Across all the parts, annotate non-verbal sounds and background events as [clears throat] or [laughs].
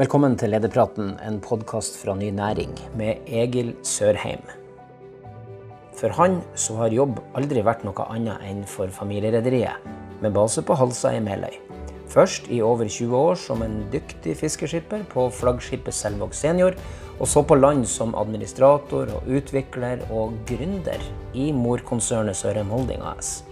Velkommen til Lederpraten, en podkast fra Ny Næring med Egil Sørheim. For han så har jobb aldri vært noe annet enn for familierederiet, med base på Halsa i Meløy. Først i over 20 år som en dyktig fiskeskipper på flaggskipet Selvåg Senior, og så på land som administrator og utvikler og gründer i morkonsernet Sørheim Holding AS.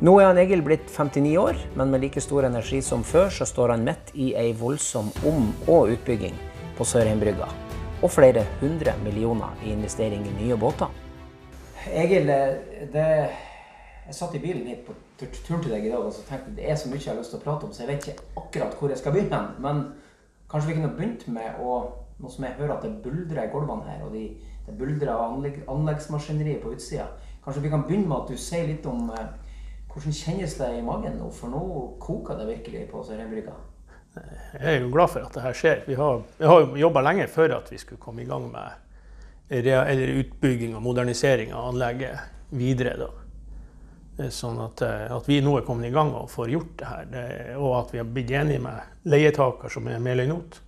Nå er han Egil blitt 59 år, men med like stor energi som før, så står han midt i ei voldsom om- og utbygging på Sørheimbrygga. Og flere hundre millioner i investering i nye båter. Egil, det, jeg satt i bilen hit på tur- til deg i dag og så tenkte det er så mye jeg har lyst til å prate om, så jeg vet ikke akkurat hvor jeg skal begynne. Men kanskje vi kunne begynt med å Nå som jeg hører at det buldrer i gulvene her, og de, det buldrer av anlegg, anleggsmaskineriet på utsida. Kanskje vi kan begynne med at du sier litt om eh, hvordan kjennes det i magen nå? For nå koker det virkelig på Sørheimbrygga. Jeg er jo glad for at det her skjer. Vi har, vi har jobba lenge før at vi skulle komme i gang med eller utbygging og modernisering av anlegget videre. Da. Sånn at, eh, at vi nå er kommet i gang og får gjort det her, det, og at vi har blitt enige med leietaker som er Meløy Not,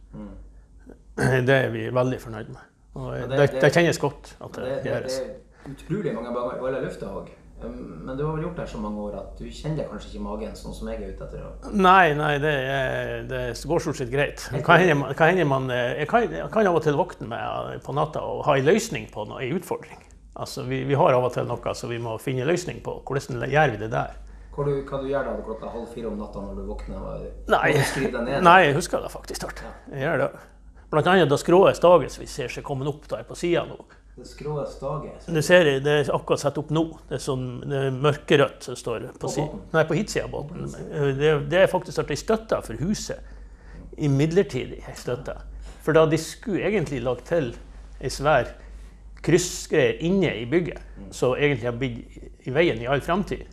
det er vi veldig fornøyd med. Og det, det- det, kjennes godt at Det, det, det, gjøres. er utrolig mange baller i lufta òg. Men du har vel gjort det her så mange år at du kjenner kanskje ikke magen sånn som jeg er ute etter? Nei, nei, det, er, det går stort sett greit. Det kan hende kan hende man eh, jeg, kan, jeg kan av og til våkne med eh, på natta og ha en løsning på noe, en utfordring. Altså, vi, vi har av og til noe som vi må finne en løsning på. Hvordan gjør vi det der? Hva du, hva du gjør da klokka halv fire om natta når du våkner? Nei, du deg ned? nei jeg husker det faktisk snart. Jeg gjør det. Blant annet da skrået dagens vi ser seg kommet opp der på sida nå. Det skrå staget. Du ser det, det er akkurat satt opp nå. Det er sånn det er mørkerødt som står på, si, nei, på hitsida av båten. Det, er- det er faktisk at de støtta for huset. I midlertidig støtte. For da de skulle egentlig lagt til ei svær kryssgreie inne i bygget, som egentlig har blitt i veien i all framtid.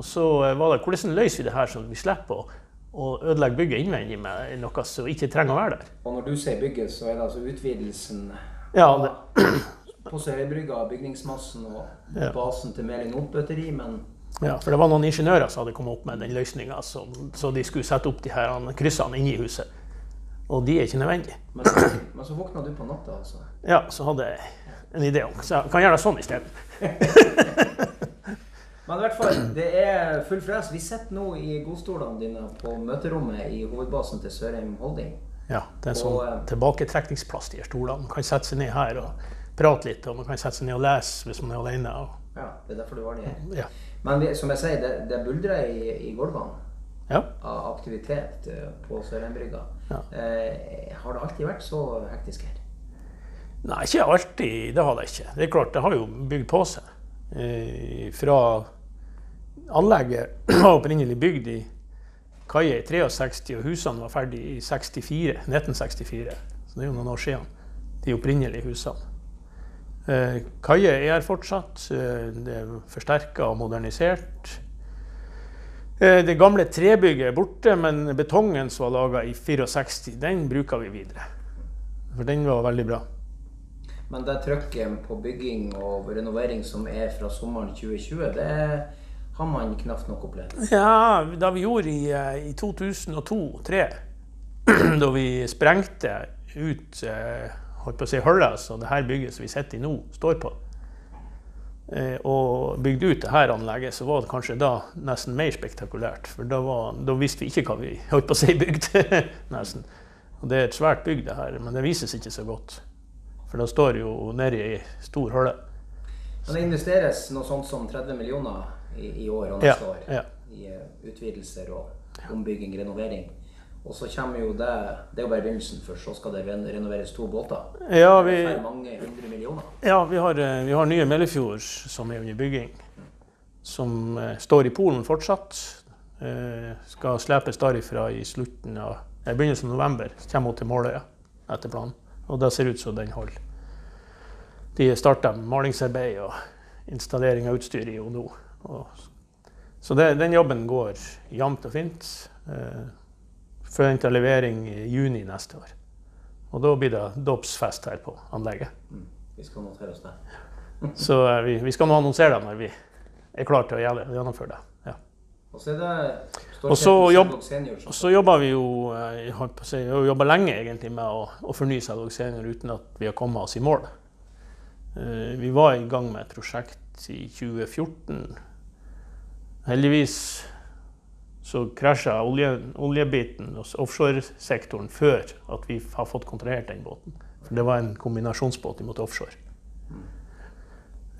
Og så eh, var det hvordan løser vi det her så vi slipper å, å ødelegge bygget innvendig med noe som ikke trenger å være der. Og når du sier bygget, så er det altså utvidelsen Ja, det, [clears throat] på Sørøybrygga, bygningsmassen og Ja. basen til Meling Notbøteri, men Ja, for det var noen ingeniører som hadde kommet opp med den løsninga, så de skulle sette opp de her kryssene inni huset. Og de er ikke nødvendige. Men så, men så våkna du på natta, altså? Ja, så hadde jeg en idé om Så jeg kan gjøre det sånn isteden. [laughs] Men i hvert fall, det er full fres. Vi sitter nå i godstolene dine på møterommet i hovedbasen til Sørheim Holding. Ja, det er en Og, eh, sånn tilbaketrekningsplass, de her stolene. Man kan sette seg ned her og prate litt, og man kan sette seg ned og lese hvis man er alene. Og, Ja, det er derfor du var nede. ja. Men som jeg sier, det, det buldrer i, i gulvene ja. av aktivitet eh, på Sørheimbrygga. Ja. Eh, har det alltid vært så hektisk her? Nei, ikke alltid. Det har det ikke. Det er klart, det har jo bygd på seg. Eh, fra anlegget [clears throat] var opprinnelig bygd i kaia i 63, og husene var ferdig i 64, 1964. Så det er jo noen år siden. De opprinnelige husene. Eh, kaia er her fortsatt. Eh, det er forsterka og modernisert. Eh, det gamle trebygget er borte, men betongen som var laga i 64, den bruker vi videre. For den var veldig bra. Men det trøkket på bygging og renovering som er fra sommeren 2020, det har man knapt nok opplevd. Ja, da vi gjorde i, i 2002-2003, [clears throat] da vi sprengte ut eh, holdt på å si hullet som det her bygget som vi sitter i nå, står på, eh, og bygde ut det her anlegget, så var det kanskje da nesten mer spektakulært. For da, var, da visste vi ikke hva vi holdt på å si [laughs] bygde, nesten. Og det er et svært bygg, det her, men det vises ikke så godt. For det står jo nedi ei stor hulle. Men det investeres noe sånt som 30 millioner i, i år og Ja, neste år ja. i eh, utvidelser og ombygging, renovering. Og så kommer jo det Det er jo bare begynnelsen, for så skal det renoveres to båter. Ja, vi, Det er mange hundre millioner. Ja, vi har, eh, vi har nye Mellefjord som er under bygging. Som eh, står i Polen fortsatt. Eh, skal slepes derifra i slutten av eh, begynnelsen av november. Så kommer hun til Måløya etter planen. Og det ser ut som den holder. De starter malingsarbeid og installering av utstyr i henne nå. Så det, den jobben går jevnt og fint. Forventa levering i juni neste år. Og da blir det dåpsfest her på anlegget. Mm. Vi skal notere oss det. [laughs] Så eh, vi, vi skal nå annonsere det når vi er klare til å gjennomføre det. Ja. Og så er det Og så jobb- jobba vi jo eh, si, jobba lenge egentlig med å, å fornye Selvåg senior uten at vi har kommet oss i mål. Eh, Vi var i gang med et prosjekt i 2014. Heldigvis så krasja olje, oljebiten hos offshoresektoren før at vi har fått kontrollert den båten. For det var en kombinasjonsbåt imot offshore.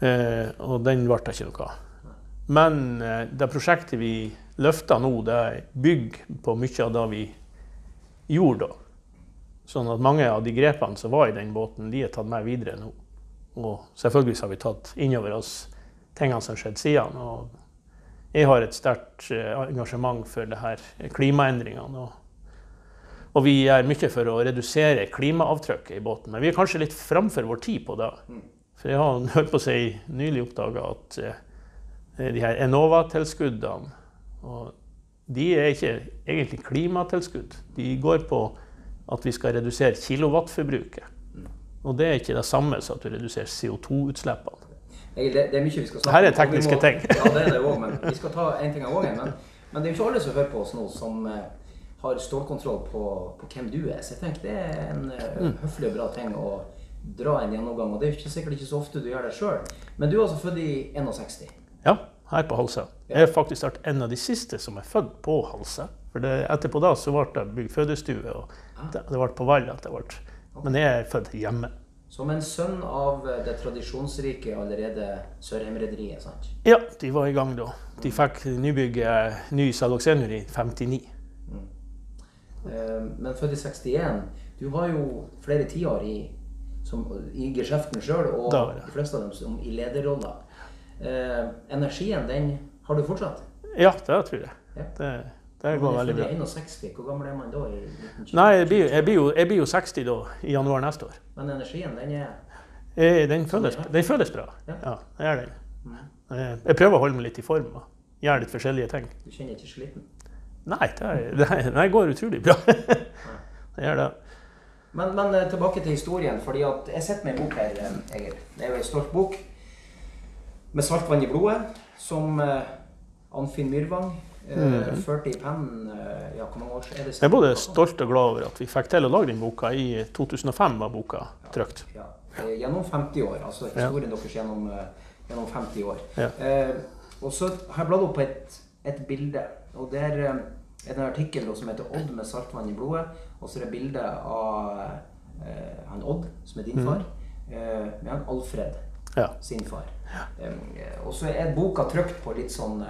Eh, og den ble det ikke noe av. Men eh, det prosjektet vi løfter nå, det bygger på mye av det vi gjorde da. Sånn at mange av de grepene som var i den båten, de er tatt med videre nå. Og selvfølgelig har vi tatt innover oss tingene som skjedde siden. Og jeg har et sterkt eh, engasjement for det her klimaendringene. Og, vi gjør mye for å redusere klimaavtrykket i båten. Men vi er kanskje litt framfor vår tid på det. For jeg har [laughs] hørt på å si, nylig oppdaga at eh, de her Enova-tilskuddene de er ikke egentlig klimatilskudd. De går på at vi skal redusere kilowattforbruket. Og det er ikke det samme som at du reduserer CO2-utslippene. Det, det er mye vi skal snakke Her er om, og vi tekniske ting. ja, det er det òg, men vi skal ta en ting av gangen. Men, men det er jo ikke alle som hører på oss nå, som eh, har stålkontroll på, på hvem du er. Så jeg tenker det er en eh, Mm. høflig og bra ting å dra en gjennomgang. Og det er jo ikke, sikkert ikke så ofte du gjør det sjøl. Men du er altså født i 61. Ja, her på Halsa. Jeg er faktisk vært en av de siste som er født på Halsa. For det, etterpå da så ble det bygd fødestue, og det, det ble på Vall at det ble. Men jeg er født hjemme. Som en sønn av eh, det tradisjonsrike allerede Sørheim-rederiet, sant? Ja, de var i gang da. De fikk nybygget ny saloxenur i 59. Mm. Men født i 61. Du har jo flere tiår i, som, i geskjeften sjøl, og Da ja. de fleste av dem som i lederroller. Eh, energien, den har du fortsatt? Ja, det tror jeg. Ja. Det, det går veldig bra. 61. Hvor gammel er man da? i 1920? Nei, jeg blir, jeg, blir jo, jeg blir jo 60 da, i januar neste år. Men energien, den er jeg, Den føles, den føles bra. Ja. Ja, det gjør den. Eh, Jeg prøver å holde meg litt i form og gjøre litt forskjellige ting. Du kjenner ikke sliten? Nei, det, er- det, går utrolig bra. [laughs] Det gjør det. Men, men eh, tilbake til historien. fordi at Jeg sitter med en bok her, Eger. Egil. Det er jo en stolt bok med saltvann i blodet, som eh, Anfinn Myrvang eh, førte i pennen eh, Ja, hvor mange år er det Jeg er både stolt og glad over at vi fikk til å lage den boka. I 2005 var boka trykt. Ja, ja. gjennom 50 år. Altså Ja. historien deres gjennom, eh, gjennom 50 år. Ja. Eh, og så har jeg bladd opp på et, et bilde. Og der eh, er det en artikkel som heter 'Odd med saltvann i blodet'. Og så er det bilde av eh, han Odd, som er din far, far, eh, med han Alfred, Ja. sin far. Eh, og så er boka trykt på litt sånn eh,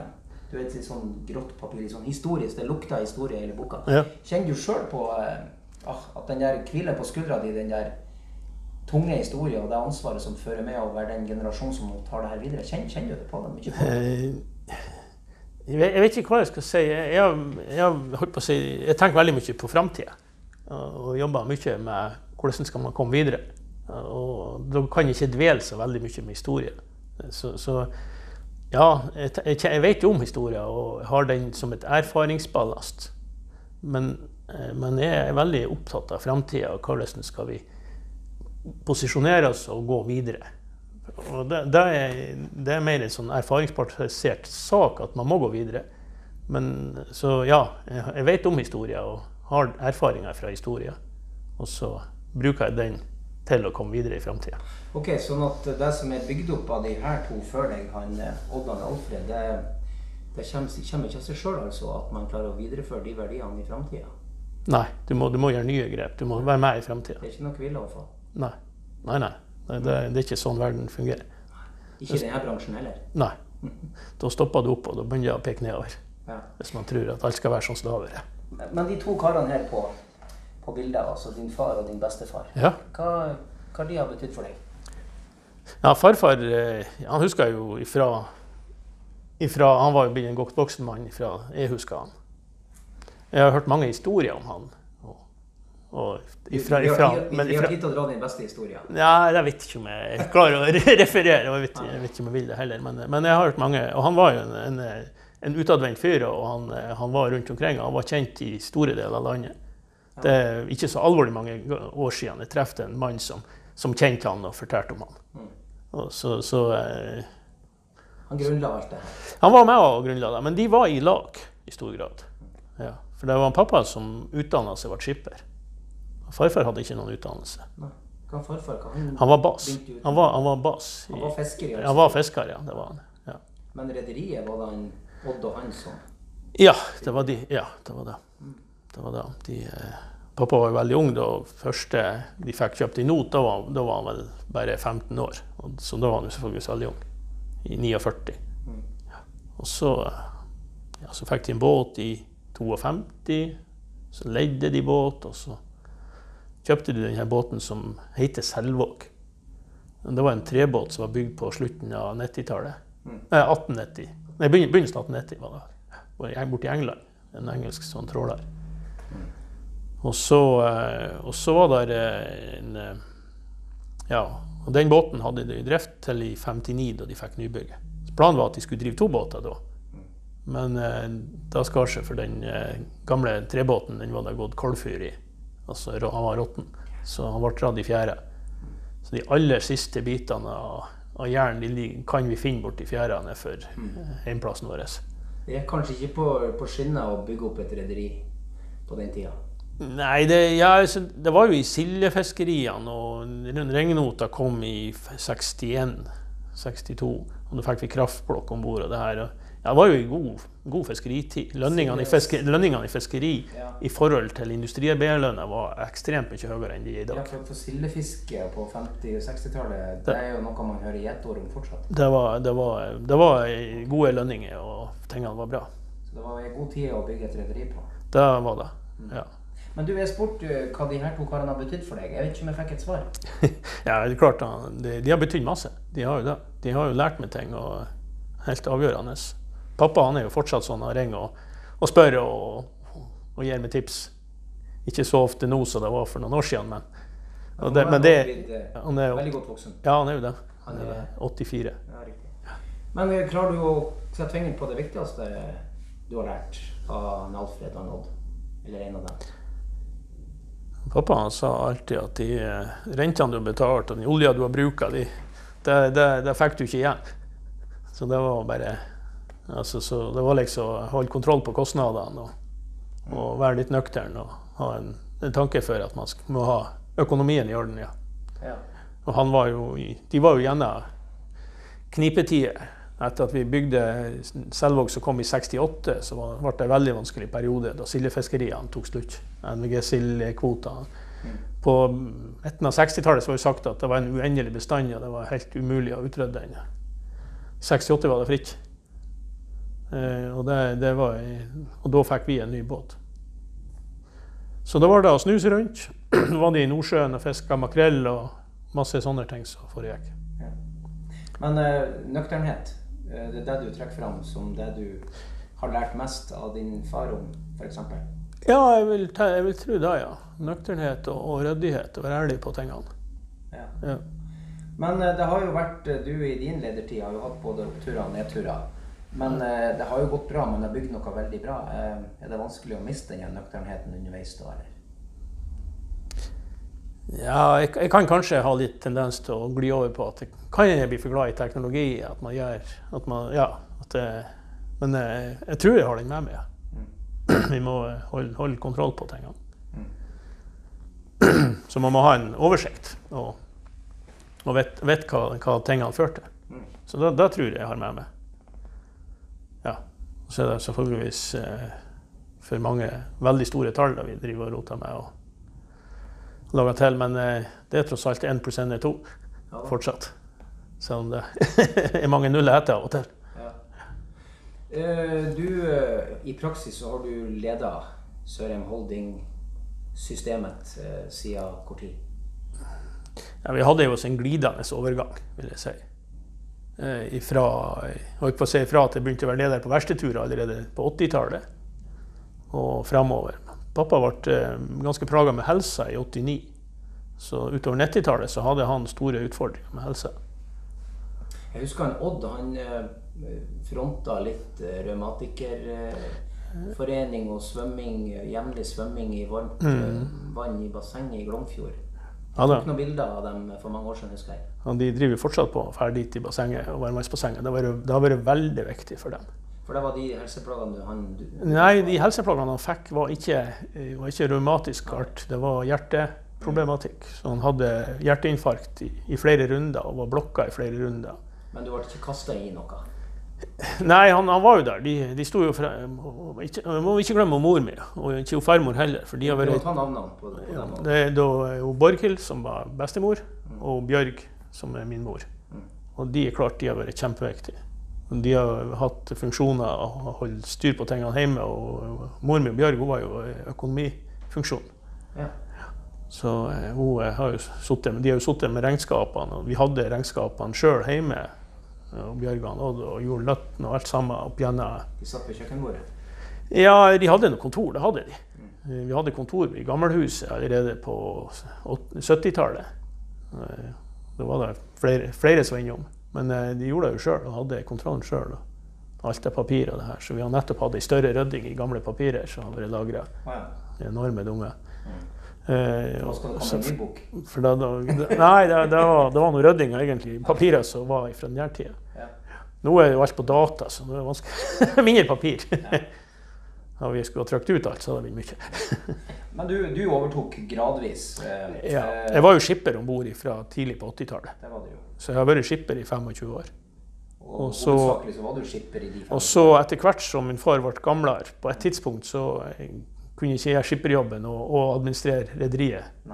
du vet, litt sånn grått papir, litt sånn historisk. Det lukter historie i hele boka. Ja. Kjenner du sjøl på eh, ah, at den der hviler på skuldra di, den der tunge historien og det ansvaret som fører med å være den generasjonen som tar det her videre? Kjenner, kjenner du det på det mye? På det? Eh, Jeg vet, ikke hva jeg skal si. Jeg, jeg, si, jeg tenker veldig mye på framtida. Og jobber mye med hvordan skal man komme videre. Og da kan jeg ikke dvele så veldig mye med historie. Så, så ja, jeg, jeg, vet jo om historien og har den som et erfaringsballast. Men, eh, men jeg er veldig opptatt av framtida og hvordan skal vi posisjonere oss og gå videre. Og det, det, er, det er mer en sånn erfaringsbasert sak at man må gå videre. Men så ja, jeg vet om historien og har erfaringer fra historien. Og så bruker jeg den til å komme videre i framtida. Ok, sånn at det som er bygd opp av de her to før deg, han eh, og Alfred, det, det kommer, kommer ikke av seg sjøl altså, at man klarer å videreføre de verdiene i framtida? Nei, du må, du må gjøre nye grep. Du må være med i framtida. Det er ikke noe hvile å få? Nei. Nei, nei. Det, det, det er ikke sånn verden fungerer. Ikke i denne bransjen heller? Nei. Da stopper du opp, og da begynner jeg å peke nedover. Ja. Hvis man tror at alt skal være sånn som det har vært. Men de to karene her på, på bildet, altså din far og din bestefar, Ja. hva, hva de har betydd for deg? Ja, farfar eh, han husker jo ifra, ifra Han var jo blitt en godt voksen mann ifra jeg husker han. Jeg har hørt mange historier om han. Og, og ifra, ifra, har, ifra, vi har tid til å dra din beste historie. ja, jeg vet ikke om jeg klarer å [laughs] referere. og Jeg vet, jeg vet ikke om jeg vil det heller. Men, men jeg har hørt mange. Og han var jo en, en, en utadvendt fyr, og han, han var rundt omkring. Han var kjent i store deler av landet. Det er ikke så alvorlig mange år siden jeg traff en mann som, som kjente han og fortalte om han. Og så, så eh, Han grunnla alt det her. Han var med og grunnla det, men de var i lag i stor grad. Ja. For det var en pappa som utdanna seg, ble skipper. Farfar hadde ikke noen utdannelse. Nei. Hva farfar? Hva han, Han var bass. Han var, han var bass. han i- var fisker Han var fisker, ja. Det var han. Ja. Men rederiet var det han Odd og han som ja, det var de. Ja, det var det. Det var det. De, eh, pappa var jo veldig ung da første de fikk kjøpt i not. Da var, da var han vel bare 15 år. Og, så da var han jo selvfølgelig ung. I 49. Ja. Og så, eh, ja, så fikk de en båt i 52. Så leide de båt, og så kjøpte de denne båten som heter Selvåg. Det var en trebåt som var bygd på slutten av 90-tallet. Eh, 1890. Nei, begynnelsen av 1890 var det. Var Borte i England. En engelsk sånn tråler. Og så, eh, og så var det en eh, Ja, og den båten hadde de i drift til i 59, da de fikk nybygget. Så planen var at de skulle drive to båter da. Men eh, da skar seg for den eh, gamle trebåten, den var det gått koldfyr i. Altså han var råtten. Så han ble dratt i fjære. Så de aller siste bitene av, av jern kan vi finne borti fjæra nedfor eh, heimplassen vår. Det er kanskje ikke på, på skinner å bygge opp et rederi på den tida. Nei, det, ja, altså, det var jo i sildefiskeriene, og regnota kom i 61, 62. Og da fikk vi kraftblokk om bord. det her. Ja, det var jo i god, god fiskeritid. Lønningene i, fiske, lønningene i fiskeri Ja. i forhold til industriarbeiderlønna var ekstremt mye høyere enn de er i Ja, dag. for, for sildefiske på 50- og 60-tallet, det er jo noe man hører gjetord om fortsatt. Det var, det, var, det var gode lønninger, og tingene var bra. Så det var en god tid å bygge et rederi på. Det var det. Ja. Men du, jeg spurte hva de her to karene har betydd for deg. Jeg vet ikke om jeg fikk et svar. [laughs] Ja, det er klart, de, de har betydd masse. De har jo det. De har jo lært meg ting, og helt avgjørende. Pappa han er jo fortsatt sånn, han ringer og, og spør og, og gir meg tips. Ikke så ofte nå som det var for noen år siden, men, og det, Han men det eh, han er, jo- Veldig godt voksen. Ja, han er jo det. Han Han er- er 84. Ja, riktig. Men eh, klarer du å sette fingeren på det viktigste du har lært av Alfred og Odd? Eller en av dem? Pappa han sa alltid at de eh, rentene du har betalt og den olja du har bruka, de, det, det, det fikk du ikke igjen. Så det var bare altså, så Det var liksom holde kontroll på kostnadene og, og være litt nøktern og ha en, en tanke for at man må ha økonomien i orden. ja. Ja. Og han var jo de var jo gjennom knipetider. Etter at vi bygde Selvåg som kom i 68, så ble det en veldig vanskelig periode da sildefiskeriene tok slutt. NVG-sildekvotene. På midten av 60-tallet var det sagt at det var en uendelig bestand, og det var helt umulig å utrydde den. I 68 var det fritt. Eh, og, det, det var, og da fikk vi en ny båt. Så da var det å snuse rundt. Nå [clears throat] var de i Nordsjøen og fiska makrell og masse sånne ting som foregikk. Ja. Men eh, nøkternhet, det er det du trekker fram som det du har lært mest av din far om, f.eks.? Ja, jeg vil, jeg vil tro det, ja. Nøkternhet og, og ryddighet. Være ærlig på tingene. Ja. Ja. Men eh, det har jo vært, eh, du i din ledertid har jo hatt både oppturer og nedturer. Men eh, det har jo gått bra, det har bygd noe veldig bra. Eh, Er det vanskelig å miste den nøkternheten underveis da, eller? Ja, jeg, jeg kan kanskje ha litt tendens til å gli over på at jeg kan jeg bli for glad i teknologi. At man gjør at man, ja, at det, Men jeg, jeg tror jeg har den med meg. ja. [clears throat] Vi må eh, holde, holde kontroll på tingene. [clears throat] Så man må ha en oversikt og, og vet hva, hva tingene fører til. Mm. Så da, da tror jeg jeg har med meg. Ja. Så er det selvfølgeligvis eh, for mange veldig store tall da vi driver og roter med og lager til, men eh, det er tross alt én pluss én er to fortsatt. Selv om det [laughs] er mange nuller etter av og til. Ja. Eh, Du, eh, i praksis så har du leda Sørheim Holding-systemet siden hvor tid? Ja, vi hadde jo en glidende overgang, vil jeg si. Ifra, holdt på å si ifra at jeg begynte å være leder på verkstedturer allerede på 80-tallet og framover. Pappa ble eh, ganske plaga med helsa i 89. Så utover 90-tallet så hadde han store utfordringer med helsa. Jeg husker han Odd, han eh, fronta litt eh, revmatikerforening og svømming, jevnlig svømming i varmt mm. vann i bassenget i Glomfjord. Ja. Tok noen bilder av dem for mange år siden, husker jeg. Ja, de driver fortsatt på å dra dit i bassenget og varmvannsbassenget. Det har vært veldig viktig for dem. For det var de helseplagene han du, Nei, de helseplagene han fikk, var ikke, eh, var ikke revmatisk art. Det var hjerteproblematikk. Så han hadde hjerteinfarkt i, i flere runder og var blokka i flere runder. Men du ble ikke kasta i noe? Nei, han, han var jo der. De, de sto jo fra, og ikke, Må ikke glemme mor mi, og ikke hun farmor heller. For de har vært ta navnene på, på ja. Det er da jo Borghild, som var bestemor, og Bjørg, som er min mor. Mm. Og de er klart de har vært kjempeviktige. De har hatt funksjoner og holdt styr på tingene hjemme. Og mor mi, Bjørg, hun var jo økonomifunksjon. Ja. Så eh, hun eh, har jo suttet, de har jo sittet med regnskapene, og vi hadde regnskapene sjøl hjemme. Og Bjørgan og, og gjorde nøttene og alt sammen opp gjennom De satt ved kjøkkenbordet. Ja, de hadde noe kontor, det hadde de. Eh, Vi hadde kontor i gammelhuset allerede på 70-tallet. Eh, Da var det flere, flere som var innom. Men eh, de gjorde det jo sjøl og hadde kontrollen sjøl. Alt er papir og det her. Så vi har nettopp hatt ei større rydding i gamle papirer som har vært lagra. Enorme dunger. Mm. Eh, og- det så- for da, da, nei, det, det, var, det var noe rydding egentlig. Papirer som var fra den her tida. Ja. Nå er jo alt på data, så nå er det vanskelig. [laughs] mindre papir. Ja, vi skulle ha trykt ut alt, så hadde det blitt mye. [laughs] Men du, du overtok gradvis. eh, Ja. eh, Jeg var jo skipper om bord fra tidlig på 80-tallet, Så jeg har vært skipper i 25 år. Og, så-. Og så etter hvert som min far ble gamlere, på et tidspunkt så eh, kunne ikke jeg skipperjobben og, og administrere rederiet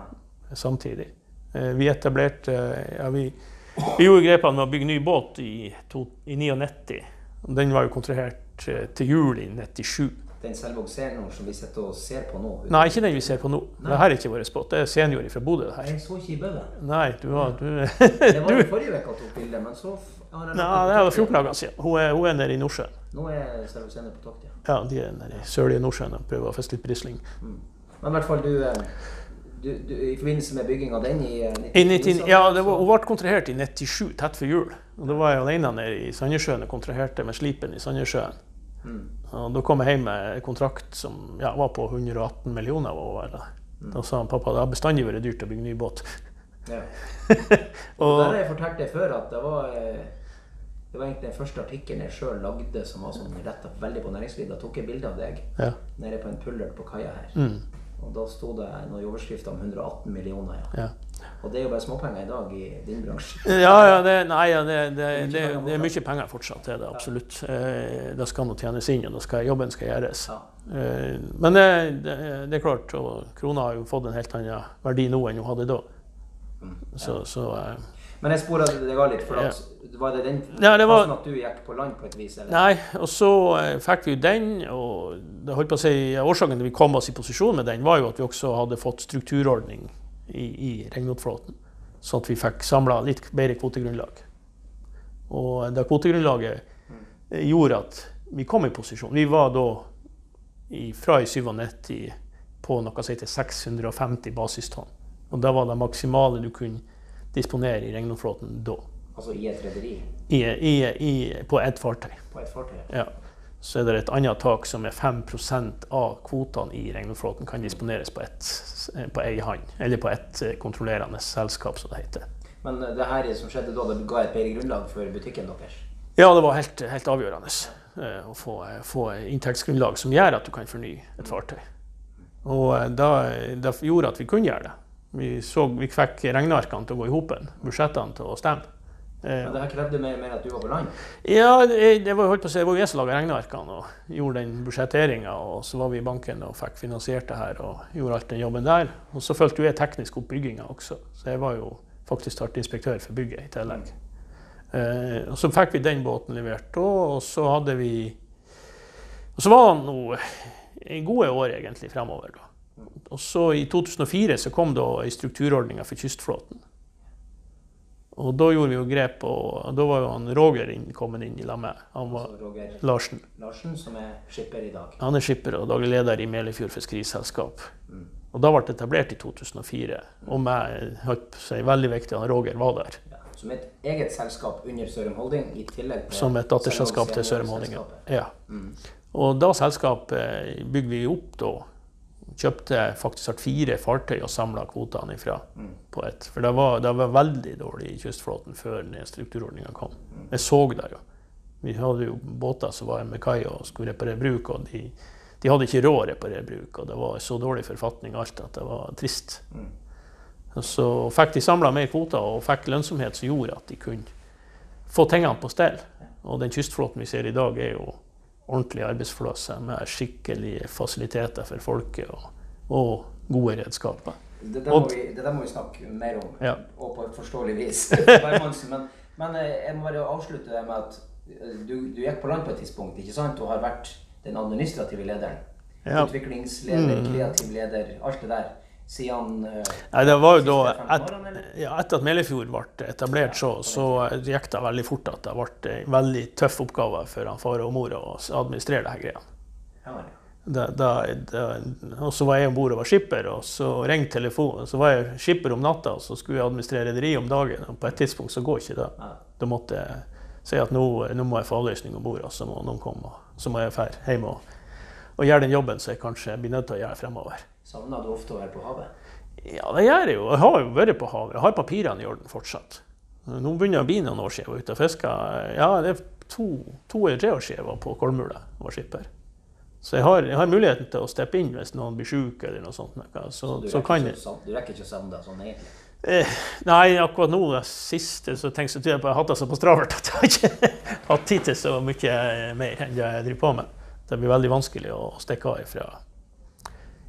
samtidig. Eh, Vi etablerte ja, vi, vi gjorde grepene med å bygge ny båt i, to, i 99. Den var jo kontrahert eh, til jul i 97. Den Selvåg Senior som vi sitter og ser på nå. Nei, ikke den vi ser på nå. Nei. Dette er ikke vår spot. Det er senior fra Bodø. det her. Jeg så ikke i Bøve. Nei, du har du, Det var jo [laughs] forrige uke jeg tok bilde, men så har jeg Nei, det er 14 dager siden. Hun er, hun er nede i Nordsjøen. Nå er Selvåg Senior på tokt, ja. Ja, de er nede i sørlige Nordsjøen og prøver å fiske litt brisling. Men i hvert fall du, eh, du, du I forbindelse med bygging av den i eh, I 19, ja, det var, hun ble kontrahert i 97, tett før jul. Og Da var jeg alene nede i Sandnessjøen og kontraherte med slipen i Sandnessjøen. Mm. Og Da kom jeg hjem med en kontrakt som ja, var på 118 millioner. Var det. Da sa han pappa det har bestandig vært dyrt å bygge ny båt. Ja. [laughs] Der har jeg fortalt deg før at det var eh, det var egentlig den første artikkelen jeg sjøl lagde som var sånn retta veldig på næringslivet. Da tok jeg bilde av deg ja. nede på en pullert på kaia her. Mm, Og da sto det noen overskrifter om 118 millioner. Ja. ja. Og det er jo bare småpenger i dag i din bransje. [laughs] Ja, ja, det, nei, ja, det, det, det, det er mye penger fortsatt. Det er det absolutt. Eh, Det skal nå tjenes inn, og skal, jobben skal gjøres. Eh, Men det, det, det er klart, og krona har jo fått en helt annen verdi nå enn hun hadde da. Mm. Så, så eh, Men jeg sporer deg av litt, for at, var det den Ja, det var- at du gikk på land på et vis? Eller? Nei, og så eh, fikk vi jo den, og det holdt på å si, årsaken til vi kom oss i posisjon med den, var jo at vi også hadde fått strukturordning i, i regnotflåten. Sånn at vi fikk samla litt bedre kvotegrunnlag. Og det kvotegrunnlaget mm. gjorde at vi kom i posisjon. Vi var da i, fra i 97 på noe som heter 650 basistonn. Og det var det maksimale du kunne disponere i regnotflåten da. Altså i et rederi? I, i, i, på ett fartøy. På et fartøy? Ja. Så er det et annet tak som er 5% av kvotene i regnflåten kan disponeres på, ett, på ei hand, eller på ett eh, kontrollerende selskap, som det heter. Men eh, det her som skjedde da, det ga et bedre grunnlag for butikken deres? Ja, det var helt, helt avgjørende eh, å få, få inntektsgrunnlag som gjør at du kan fornye et fartøy. Og det gjorde at vi kunne gjøre det. Vi, så, vi fikk regnearkene til å gå i hopen, budsjettene til å stemme. Eh, Men det her krevde mer, mer at du var på land? Ja, det, det var jo holdt på å si, det var jo jeg som laga regnearkene og gjorde den budsjetteringa. Og så var vi i banken og fikk finansiert det her og gjorde alt den jobben der. Og så fulgte jo jeg teknisk oppbygginga også, så jeg var jo faktisk startinspektør for bygget i tillegg. Eh, og så fikk vi den båten levert, da, og så hadde vi Og så var det noe gode år egentlig fremover. da. Og så i 2004 så kom da ei strukturordning for kystflåten. Og da gjorde vi jo grep, og da var jo han Roger inn, kommet inn i lag med. Han var Altså Roger Larsen. Larsen, som er skipper i dag. Han er skipper og daglig leder i Melefjord Fiskeriselskap. Mm. Og da ble det etablert i 2004. Og meg, holdt å si, veldig viktig at han Roger var der. Ja. Som et eget selskap under Sørum Holding, i tillegg til Som et datterselskap til Sørum Holding. Ja. Mm. Og da selskapet bygde vi opp da kjøpte faktisk fire fartøy og samla kvotene ifra. på ett. For det var, det var veldig dårlig i kystflåten før strukturordninga kom. Jeg så det jo. Vi hadde jo båter som var med kai og skulle reparere bruk, og de, de hadde ikke råd å reparere bruk. Og det var så dårlig forfatning alt at det var trist. Mm. så fikk de samla mer kvoter og fikk lønnsomhet som gjorde at de kunne få tingene på stell. Og den kystflåten vi ser i dag, er jo ordentlige arbeidsflåse med skikkelige fasiliteter for folket og, og gode redskaper. Det der, må vi, det der må vi snakke mer om, Ja. og på et forståelig vis. [laughs] Men, men eh, jeg må bare avslutte det med at eh, du, du gikk på land på et tidspunkt, ikke sant? Og har vært den administrative lederen. Ja. Utviklingsleder, kreativ leder, alt det der. Siden eh, Nei, det var jo da, et, ja, Etter at Melefjord ble etablert, så, så gikk det veldig fort at det ble en veldig tøff oppgave for han far og mor å administrere disse greiene. Og så var jeg om bord og var skipper, og så ringte telefonen. Så var jeg skipper om natta, og så skulle jeg administrere rederiet om dagen. Og på et tidspunkt så går ikke det. Da måtte jeg si at nå, nå må jeg få avløsning om bord, og så må noen komme. Og så må jeg dra hjem og, og gjøre den jobben som jeg kanskje blir nødt til å gjøre fremover. Savna du ofte å være på havet? Ja, det gjør jeg jo. Jeg har jo vært på havet. Jeg har papirene i orden fortsatt. Nå begynner det å bli noen år siden jeg var ute og fiska. Ja, det er to, to eller tre år siden jeg var på Kolmula og var skipper. Så jeg har, jeg har muligheten til å steppe inn hvis noen blir syk eller noe sånt. Så, Så, Du så rekker kan ikke Du rekker ikke å savne det sånn egentlig? eh, Nei, akkurat nå det siste så tenker jeg, så jeg på jeg har hatt det såpass stravelt at jeg ikke [laughs] hatt tid til så mye mer enn det jeg driver på med. Det blir veldig vanskelig å stikke av ifra,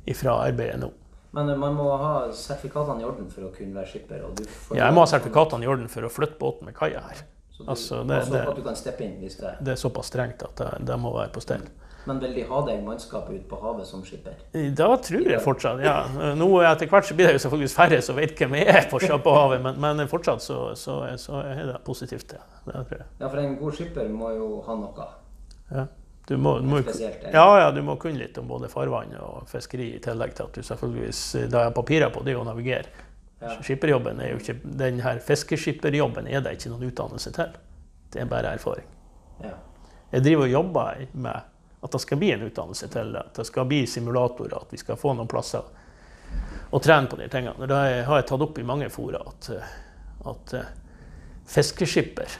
arbeidet nå. Men eh, man må ha sertifikatene i orden for å kunne være skipper. Og du får Ja, jeg må ha sertifikatene i orden for å flytte båten med kaia her. Så du, Altså, det- det- at du kan steppe inn hvis det Det er såpass strengt at det, det må være på stell. Men vil de ha deg mannskapet ut på havet som skipper? Da tror jeg fortsatt, ja. Nå Etter hvert så blir det jo selvfølgelig færre som vet hvem jeg er på på havet, men, men fortsatt så, så, så er det positivt, det. det tror jeg. Ja, for en god skipper må jo ha noe Ja. Du må, du må, ja, ja, du må kunne litt om både farvann og fiskeri, i tillegg til at du selvfølgelig Det jeg har papirer på, det er jo å navigere. Ja. Skipperjobben er jo ikke Den her fiskeskipperjobben er det ikke noen utdannelse til. Det er bare erfaring. Ja. Jeg driver og jobber med at det skal bli en utdannelse til det. At det skal bli simulatorer, at vi skal få noen plasser å trene på de tingene. Det har jeg tatt opp i mange fora at, eh, at eh, fiskeskipper,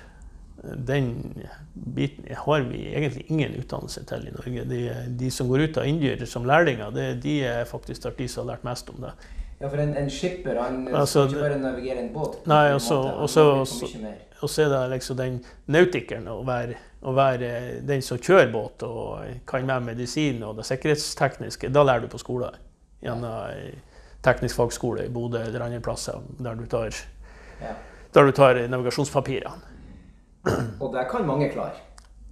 den biten har vi egentlig ingen utdannelse til i Norge. De, de som går ut av Indyr som lærlinger, det, de er faktisk de som har lært mest om det. ja, for en, en skipper han Altså, skal ikke bare navigere en båt. Nei, altså- måte, han også- må bli også- så mye mer. Og så er det liksom den nautikeren å være, å være den som kjører båt og kan med medisin og det sikkerhetstekniske. Da lærer du på skolen. Gjennom teknisk fagskole i Bodø eller andre plasser der du tar, Ja. der du tar navigasjonspapirene. Og der kan mange klare.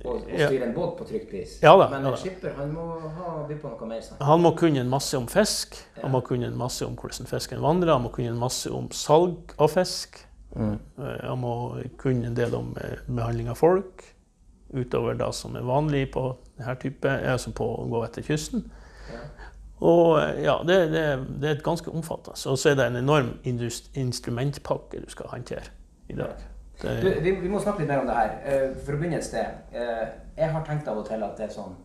Å å styre en båt på trygt vis. Ja da, Men en skipper han må ha by på noe mer. Sant? Han må kunne en masse om fisk, Ja. han må kunne en masse om hvordan fisken vandrer, han må kunne en masse om salg av fisk. Mm. Eh, Han må kunne en del om eh, behandling av folk, utover det som er vanlig på denne type, altså på å gå etter kysten. Ja. Og eh, ja, det, det, det er et ganske omfattende. Og så er det en enorm instrumentpakke du skal håndtere i dag. Du, vi, vi må snakke litt mer om det her. Eh, For å begynne et sted. Eh, Jeg har tenkt av og til at det er sånn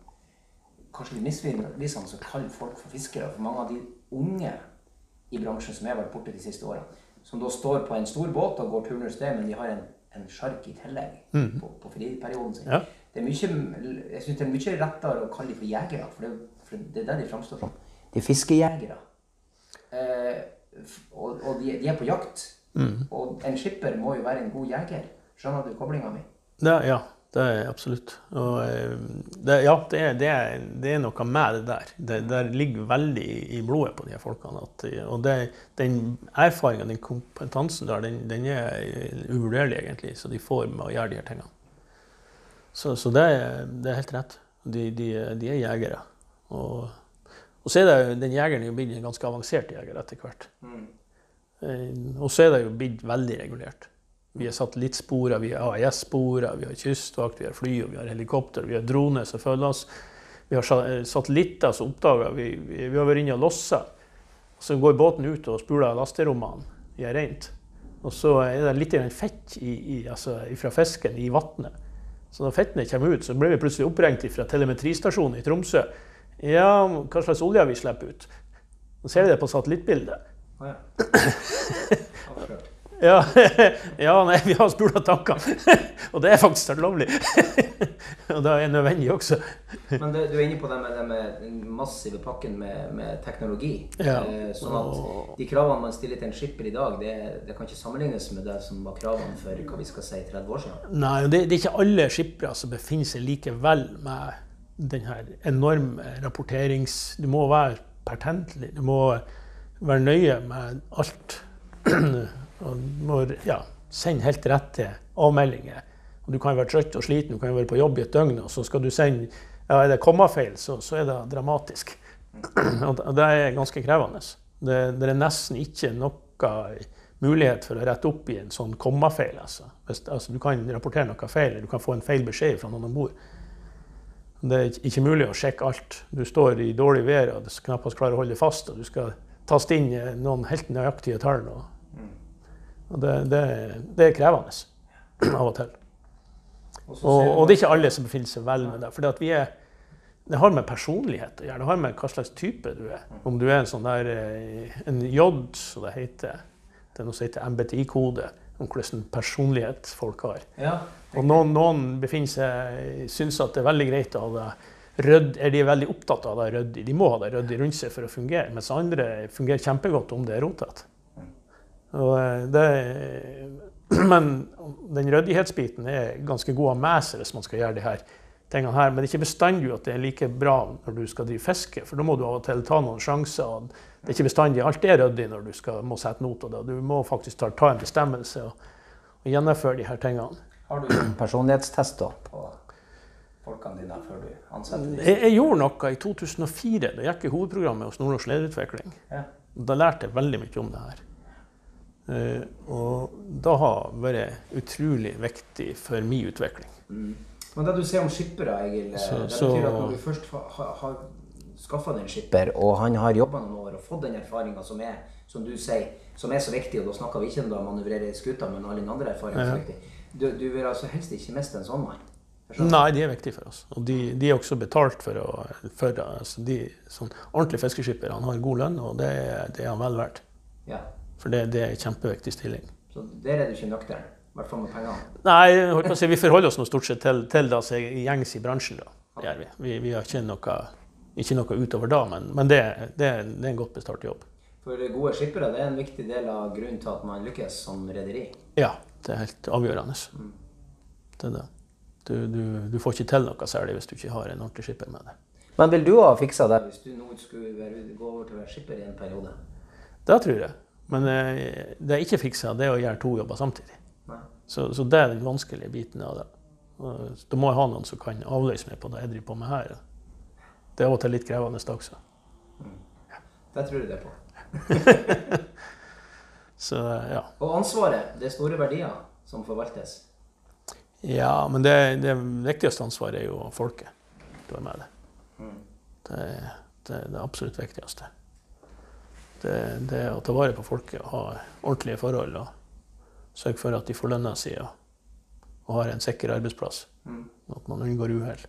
Kanskje litt misvisende å kalle folk for fiskere. For mange av de unge i bransjen som jeg har vært borte de siste årene, som da står på en stor båt og går turnus det, men de har en, en sjark i tillegg på, på friperioden sin. Ja. Det er mye, jeg synes det er mye rettere å kalle dem for jegere, for det, for det er det de framstår som. De er fiskejegere. Eh, og og de, de er på jakt. Og en skipper må jo være en god jeger. Skjønner du koblinga mi? det, ja, det er absolutt. Og, eh, det, ja, det er, det, er, det er noe med det der. Det der ligger veldig i, blodet på de folkene. At, og det, den erfaringen, den kompetansen der, den, den er uvurderlig, egentlig. Så de får med å gjøre de her tingene. Så, så det, er, det helt rett. De, de, de er jegere. Og, og så er det, den jegeren er jo blitt en ganske avansert jeger etter hvert. Eh, Og så er det jo blitt veldig regulert. Vi har satellittsporer, vi har AIS-sporer, vi har kystvakt, vi har fly, vi har helikopter, vi har droner som følger oss. Vi har eh, satellitter som oppdager vi, vi, har vært inne og lossa. Så går båten ut og spuler lasterommene De er rent. Og så er det litt fett i, i, altså, fra fisken i vannet. Så når fettene kommer ut, så blir vi plutselig oppringt fra telemetristasjonen i Tromsø. Ja, hva slags olje vi slipper ut? Nå ser vi det på satellittbildet. Å ja. [laughs] Ja, [laughs] ja nei, vi har spola tankene. [laughs] Og det er faktisk helt lovlig. Og det er nødvendig også. Men det, du er inne på det med, det med den massive pakken med, med teknologi. Ja. Eh, sånn at de kravene man stiller til en skipper i dag, det, det kan ikke sammenlignes med det som var kravene for hva vi skal si 30 år siden. Nei, det, det er ikke alle skippere som befinner seg likevel med den her enorme rapporterings... Du må være pertentlig. Du må være nøye med alt. [clears throat] Og må ja, sende helt rette avmeldinger. Og du kan være trøtt og sliten, du kan være på jobb i et døgn, og så skal du sende ja, Er det kommafeil, så, så er det dramatisk. [clears throat] Og det er ganske krevende. Det, det er nesten ikke noe mulighet for å rette opp i en sånn kommafeil. Altså. Hvis, altså, du kan rapportere noe feil, eller du kan få en feil beskjed fra noen om bord. Det er ikke mulig å sjekke alt. Du står i dårlig vær og du knappast klarer å holde fast, og du skal taste inn noen helt nøyaktige tall. Og, og det, det, det er krevende av og til. Og Og, det er ikke alle som befinner seg vel med det. For vi er, det har med personlighet å gjøre. Det har med hva slags type du er. Om du er en sånn der eh, en J, som det heter. Det er noe som heter MBTI-kode. Om hvordan personlighet folk har. Ja. Og noen, noen befinner seg, syns at det er veldig greit å ha det rødd, er de veldig opptatt av det ryddig. De må ha det ryddig rundt seg for å fungere, mens andre fungerer kjempegodt om det er rotete. Eh, [clears throat] men den ryddighetsbiten er ganske god å ha hvis man skal gjøre de her tingene her. Men det er ikke bestandig at det er like bra når du skal drive fiske, for da må du av og til ta noen sjanser. Det er ikke bestandig alt er ryddig når du skal, må sette not av det. Du må faktisk ta, ta en bestemmelse og, og gjennomføre de her tingene. Har du personlighetstester på folkene dine før du ansatte dem? Jeg, jeg gjorde noe i 2004. Da gikk jeg hovedprogrammet hos Nordnorsk lederutvikling. Ja. Da lærte jeg veldig mye om det her. Eh, og det har vært utrolig viktig for min utvikling. Men det du sier om skippere, Egil, eh, Så- det så- betyr at når du først har, har, skaffa deg en skipper, og han har jobba noen år og fått den erfaringa som er som du sier, som er så viktig, og da snakker vi ikke om å manøvrere skuta, men alle den andre erfaringene som er viktig. Du, du vil altså helst ikke miste en sånn mann? Nei, de er viktige for oss. Og de, de er også betalt for å for, altså de, sånn, Ordentlig fiskeskipper han har god lønn, og det, er- det er han vel verdt. Ja. For det, det er en kjempeviktig stilling. Så der er du ikke nøktern, i hvert fall med pengene. Nei, si, vi forholder oss nå stort sett til, til er gjengs i bransjen. da. Det gjør vi. Vi, vi har ikke noe, ikke noe utover da, men, men det, det, det er en godt bestart jobb. For gode skippere det er en viktig del av grunnen til at man lykkes som rederi. Ja, det er helt avgjørende. Det er det. Du, du, du får ikke til noe særlig hvis du ikke har en ordentlig skipper med deg. Men vil du ha fiksa det hvis du nå skulle være, gå over til å være skipper i en periode? Det tror jeg. Men eh, det jeg ikke fiksa, det er å gjøre to jobber samtidig. Så, så det er den vanskelige biten av det. Da må jeg ha noen som kan avløse meg på det jeg driver på med her. Det er av og til litt krevende det også. Det tror jeg det på. [laughs] Så ja. Og ansvaret, det er store verdier som forvaltes. Ja, men det, det viktigste ansvaret er jo folket du er med det. Det, det er det absolutt viktigste. Det, det å ta vare på folket og ha ordentlige forhold og sørge for at de får lønna si og, og har en sikker arbeidsplass. At man unngår uhell.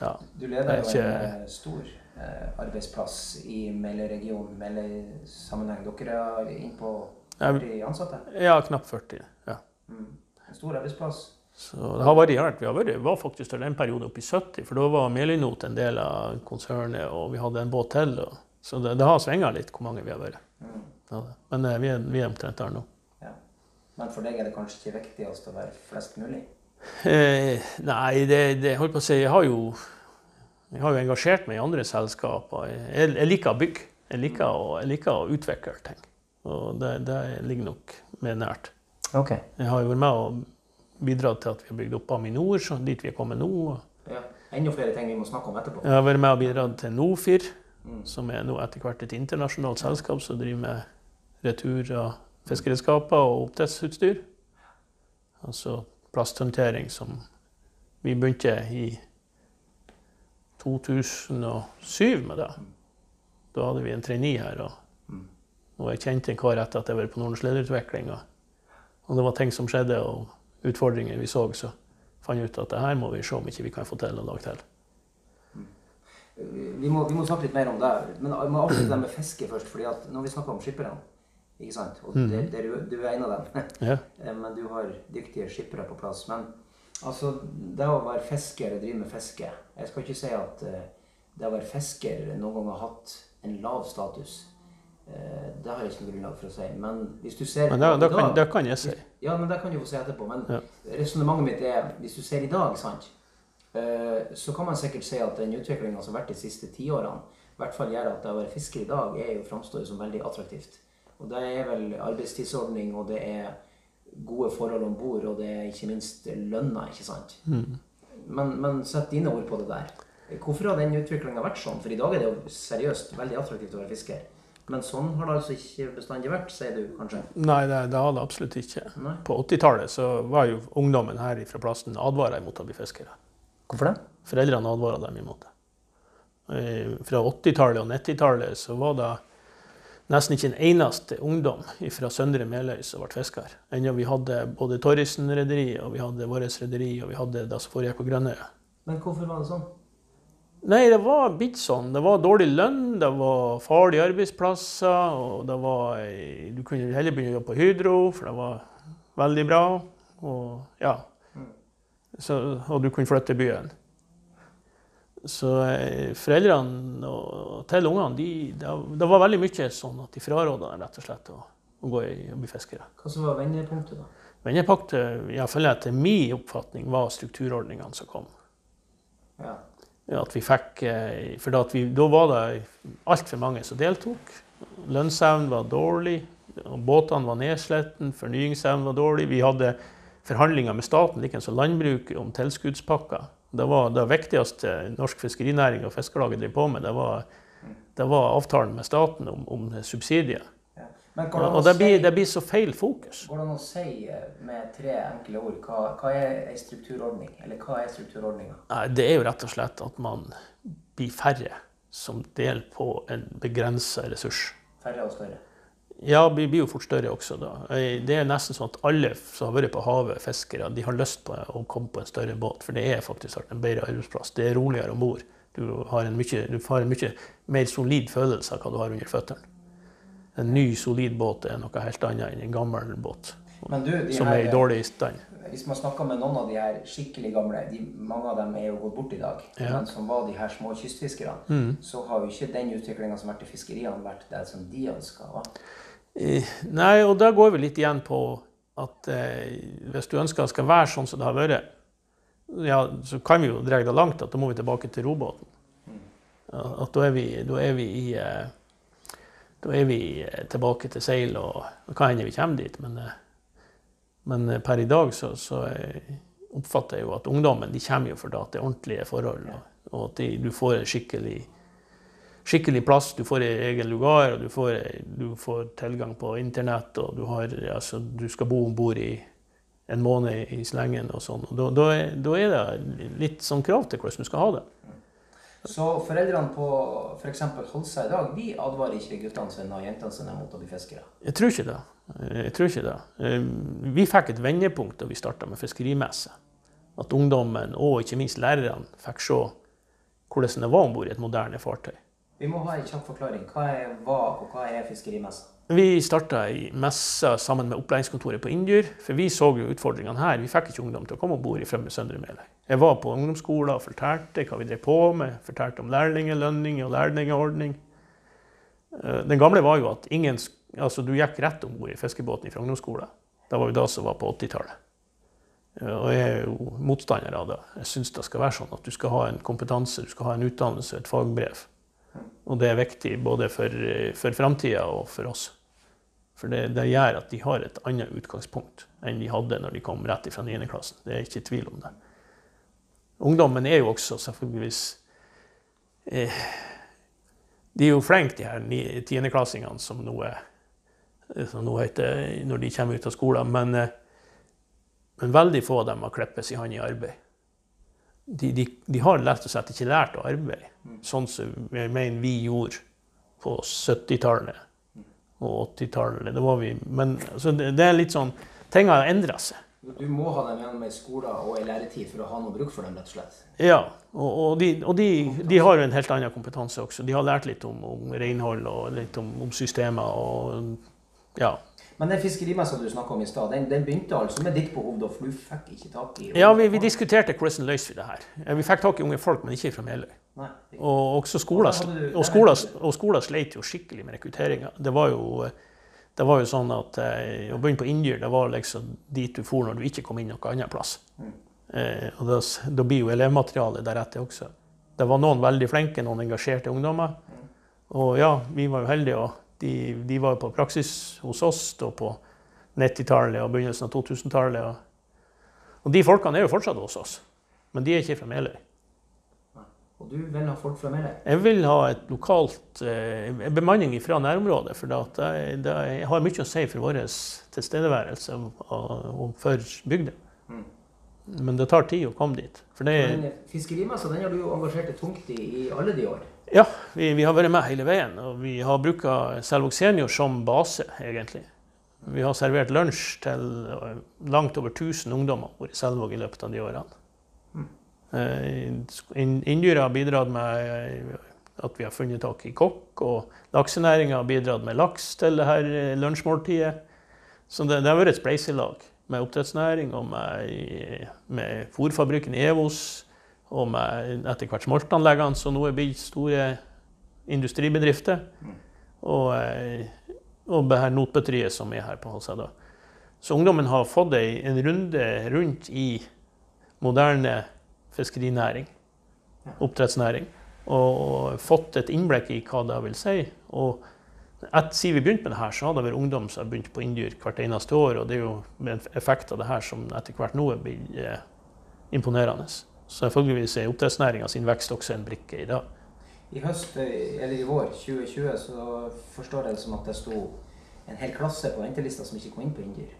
Ja. Du leder er jo ikke- en eh, stor eh, arbeidsplass i Meløy-regionen, Meløy-sammenheng. Dere er inn på 40 ansatte. ja, knapt 40. Ja. En stor arbeidsplass. Så det har variert. Vi har vært, var faktisk til en periode oppe i 70, for da var Melinot en del av konsernet, og vi hadde en båt til. Og, så det, det har svinga litt hvor mange vi har vært. Ja. Men eh, vi er, vi er omtrent der nå. Ja. Men for deg er det kanskje ikke viktigst å være flest mulig? Eh, nei, det, det holdt på å si Jeg har jo, jeg har jo engasjert meg i andre selskaper. Jeg, jeg liker å bygge. Jeg liker å, jeg liker å utvikle ting. Og det, det ligger nok mer nært. Okay. Jeg har jo vært med og bidratt til at vi har bygd opp Aminor, dit vi er kommet nå. Ja. Enda flere ting vi må snakke om etterpå. Jeg har vært med og bidratt til Nofir, som er nå etter hvert et internasjonalt selskap som driver med retur av fiskeredskaper og oppdrettsutstyr. Altså plasthåndtering som vi begynte i 2007 med det. Da hadde vi en trainee her, og, og jeg kjente en kar etter at jeg var på Nordens lederutvikling. Og det var ting som skjedde, og utfordringer vi så, så fant jeg ut at det her må vi se om ikke vi kan få til en dag til. Vi må, vi må snakke litt mer om det. Men jeg må avslutte det med fiske først. fordi at når vi snakker om skipperne, ikke sant? og mm. det, det, du, du er en av dem, [laughs] Ja. Eh, men du har dyktige skippere på plass. Men altså, det å være fisker og drive med fiske Jeg skal ikke si at eh, det å være fisker noen gang har hatt en lav status. Eh, det har jeg ikke noe grunnlag for å si. Men hvis du ser Men da, da, kan, da kan jeg si. ja, men det kan du få si etterpå. Men Ja. resonnementet mitt er, hvis du ser i dag, sant, eh, så kan man sikkert si at den utviklinga som har vært de siste tiårene, i hvert fall gjør at det å være fisker i dag er jo framstår som veldig attraktivt. Og det er vel arbeidstidsordning, og det er gode forhold om bord, og det er ikke minst lønna, ikke sant. Men, men sett dine ord på det der. Hvorfor har den utviklinga vært sånn? For i dag er det jo seriøst veldig attraktivt å være fisker. Men sånn har det altså ikke bestandig vært, sier du kanskje? Nei, det, det har det absolutt ikke. Nei. På 80-tallet så var jo ungdommen her fra plassen advara imot å bli fiskere. Hvorfor det? Foreldrene advara dem imot det. Eh, Fra 80-tallet og 90-tallet så var det nesten ikke en eneste ungdom fra Søndre Meløy som ble fisker. Ennå vi hadde både Torrisen-rederi, og vi hadde vårt rederi, og vi hadde det som foregikk på Grønnøya. Men hvorfor var det sånn? Nei, det var blitt sånn. Det var dårlig lønn, det var farlige arbeidsplasser, og det var Du kunne heller begynne å jobbe på Hydro, for det var veldig bra. Og ja. Så, og du kunne flytte til byen. Så eh, foreldrene og, til ungene, de, det, det var veldig mye sånn at de fraråda rett og slett å, å gå i, og bli fiskere. Hva som var vendepunktet, da? Vendepunktet, iallfall etter min oppfatning, var strukturordningene som kom. Ja. At vi fikk, eh, for da, vi, da var det altfor mange som deltok. Lønnsevnen var dårlig, båtene var nedsletten, fornyingsevnen var dårlig. Vi hadde forhandlinger med staten, likeens som landbruket, om tilskuddspakker. Det var det viktigste norsk fiskerinæring og Fiskarlaget drev på med. Det var, det var avtalen med staten om, om subsidier. ja. Men går det, Og, det, si, blir, det blir så feil fokus. går det an å si eh, med tre enkle ord hva, hva er ei strukturordning? Eller hva er strukturordninga? Det er jo rett og slett at man blir færre som deler på en begrensa ressurs. Færre og større? Ja, vi blir jo fort større også da. Eh, Det er nesten sånn at alle som har vært på havet, fiskere, de har lyst på å komme på en større båt. For det er faktisk en bedre arbeidsplass. Det er roligere om bord. Du en du har en mye mer solid følelse av hva du har under føttene. En ny, solid båt er noe helt annet enn en gammel båt Men du, som er i her, dårlig stand. hvis man snakker med noen av de her skikkelig gamle, de, mange av dem er jo gått bort i dag, Ja. men som var de her små kystfiskerne, så har jo ikke den utviklinga som har vært i fiskeriene, vært det som de ønska. Nei, og da går vi litt igjen på at eh, hvis du ønsker at det skal være sånn som det har vært, ja, så kan vi jo dra det langt at da må vi tilbake til robåten. Ja, At da er vi, da er vi i eh, Da er vi eh, tilbake til seil, og det kan hende vi kommer dit, men, eh, men eh, per i dag så, så oppfatter jeg jo at ungdommen de kommer jo fordi det er ordentlige forhold, og, og at de, du får en skikkelig skikkelig plass. Du får en egen lugar, og du får, du får tilgang på internett, og du, har, altså, du skal bo om bord i en måned i slengen og sånn. Da, da, da er det litt sånn krav til hvordan du skal ha det. Så foreldrene på f.eks. Holsa i dag, de advarer ikke guttene sine og jentene sine mot å bli fiskere. Jeg tror ikke det. Jeg tror ikke det. Eh, Vi fikk et vendepunkt da vi starta med fiskerimesse. At ungdommen, og ikke minst lærerne, fikk se hvordan det var om bord i et moderne fartøy. Vi må ha en kjapp forklaring. Hva er hva, og hva er fiskerimessa? Vi starta i messa sammen med opplæringskontoret på Inndyr, for vi så jo utfordringene her. Vi fikk ikke ungdom til å komme om bord i Fremme Søndre Meløy. Jeg var på ungdomsskolen og fortalte hva vi drev på med. Fortalte om lærlingelønning og lærlingordning. Eh, Den gamle var jo at ingen, altså du gikk rett om bord i fiskebåten fra ungdomsskolen. Det var jo det som var på 80-tallet. Eh, Og jeg er jo motstander av det. Jeg syns det skal være sånn at du skal ha en kompetanse, du skal ha en utdannelse, et fagbrev. Og det er viktig både for, for framtida og for oss. For det, det gjør at de har et annet utgangspunkt enn de hadde når de kom rett fra 9. klassen. Det er ikke tvil om det. Ungdommen er jo også selvfølgeligvis eh, De er jo flinke, de her tiendeklassingene som nå er som nå heter når de kommer ut av skolen. Men, eh, men veldig få av dem har klippet sin hånd i arbeid. De, de, de har lett og slett ikke lært å arbeide, sånn som jeg mener vi gjorde på 70-tallet og 80-tallet. Det altså, det, det er litt sånn Ting har endra seg. Du må ha dem gjennom ei skole og ei læretid for å ha noe bruk for dem, rett og slett? Ja, og, og, de, og de, de, har jo en helt annen kompetanse også. De har lært litt om, om renhold og litt om, om systemer og ja. Men den fiskerimessa du snakka om i stad, den, den, begynte altså med ditt behov, da, for du fikk ikke tak i Ja, vi, vi diskuterte hvordan løste vi det her. Vi fikk tak i unge folk, men ikke fra Meløy. Og skoler, og skoler, og skoler sleit jo skikkelig med rekrutteringa. Det var jo det var jo sånn at eh, Å begynne på Inndyr det var liksom dit du for når du ikke kom inn noen annen plass. Eh, og da, blir jo elevmaterialet deretter også. Det var noen veldig flinke, noen engasjerte ungdommer. Mm. Og ja, vi var jo heldige. og de, de var jo på praksis hos oss da på 90-tallet og begynnelsen av 2000-tallet. Og, og de folkene er jo fortsatt hos oss, men de er ikke fra Meløy. Og du vil ha folk fra Meløy? Jeg vil ha et lokalt eh, bemanning fra nærområdet. For det, det, har mye å si for vår tilstedeværelse og for bygda. Mm. Men det tar tid å komme dit. For det, Fiskerimessa den har du jo engasjert deg tungt i i alle de år? Ja, vi, vi har vært med hele veien. Og vi har bruka Selvåg senior som base, egentlig. Vi har servert lunsj til eh, langt over 1000 ungdommer i Selvåg i løpet av de årene. Eh, har bidratt med eh, at vi har funnet tak i kokk, og laksenæringa har bidratt med laks til det her eh, lunsjmåltidet. Så det, det har vært et spleiselag med oppdrettsnæring og med, med fôrfabrikken Evos og med etter hvert smoltanleggene, som nå er blitt store industribedrifter. Og, og det her notbøtteriet som er her på Halsa. Så ungdommen har fått en runde rundt i moderne fiskerinæring, oppdrettsnæring, og fått et innblikk i hva det vil si. Og siden vi begynte med det her, så har det vært ungdom som har begynt på Indyr hvert eneste år. Og det er jo en effekt av det her som etter hvert nå blir eh, imponerende. Så selvfølgelig er oppdrettsnæringa sin vekst også en brikke i dag. I høst, eh, eller i vår 2020 så forstår jeg det som at det sto en hel klasse på ventelista som ikke kom inn på inndyr.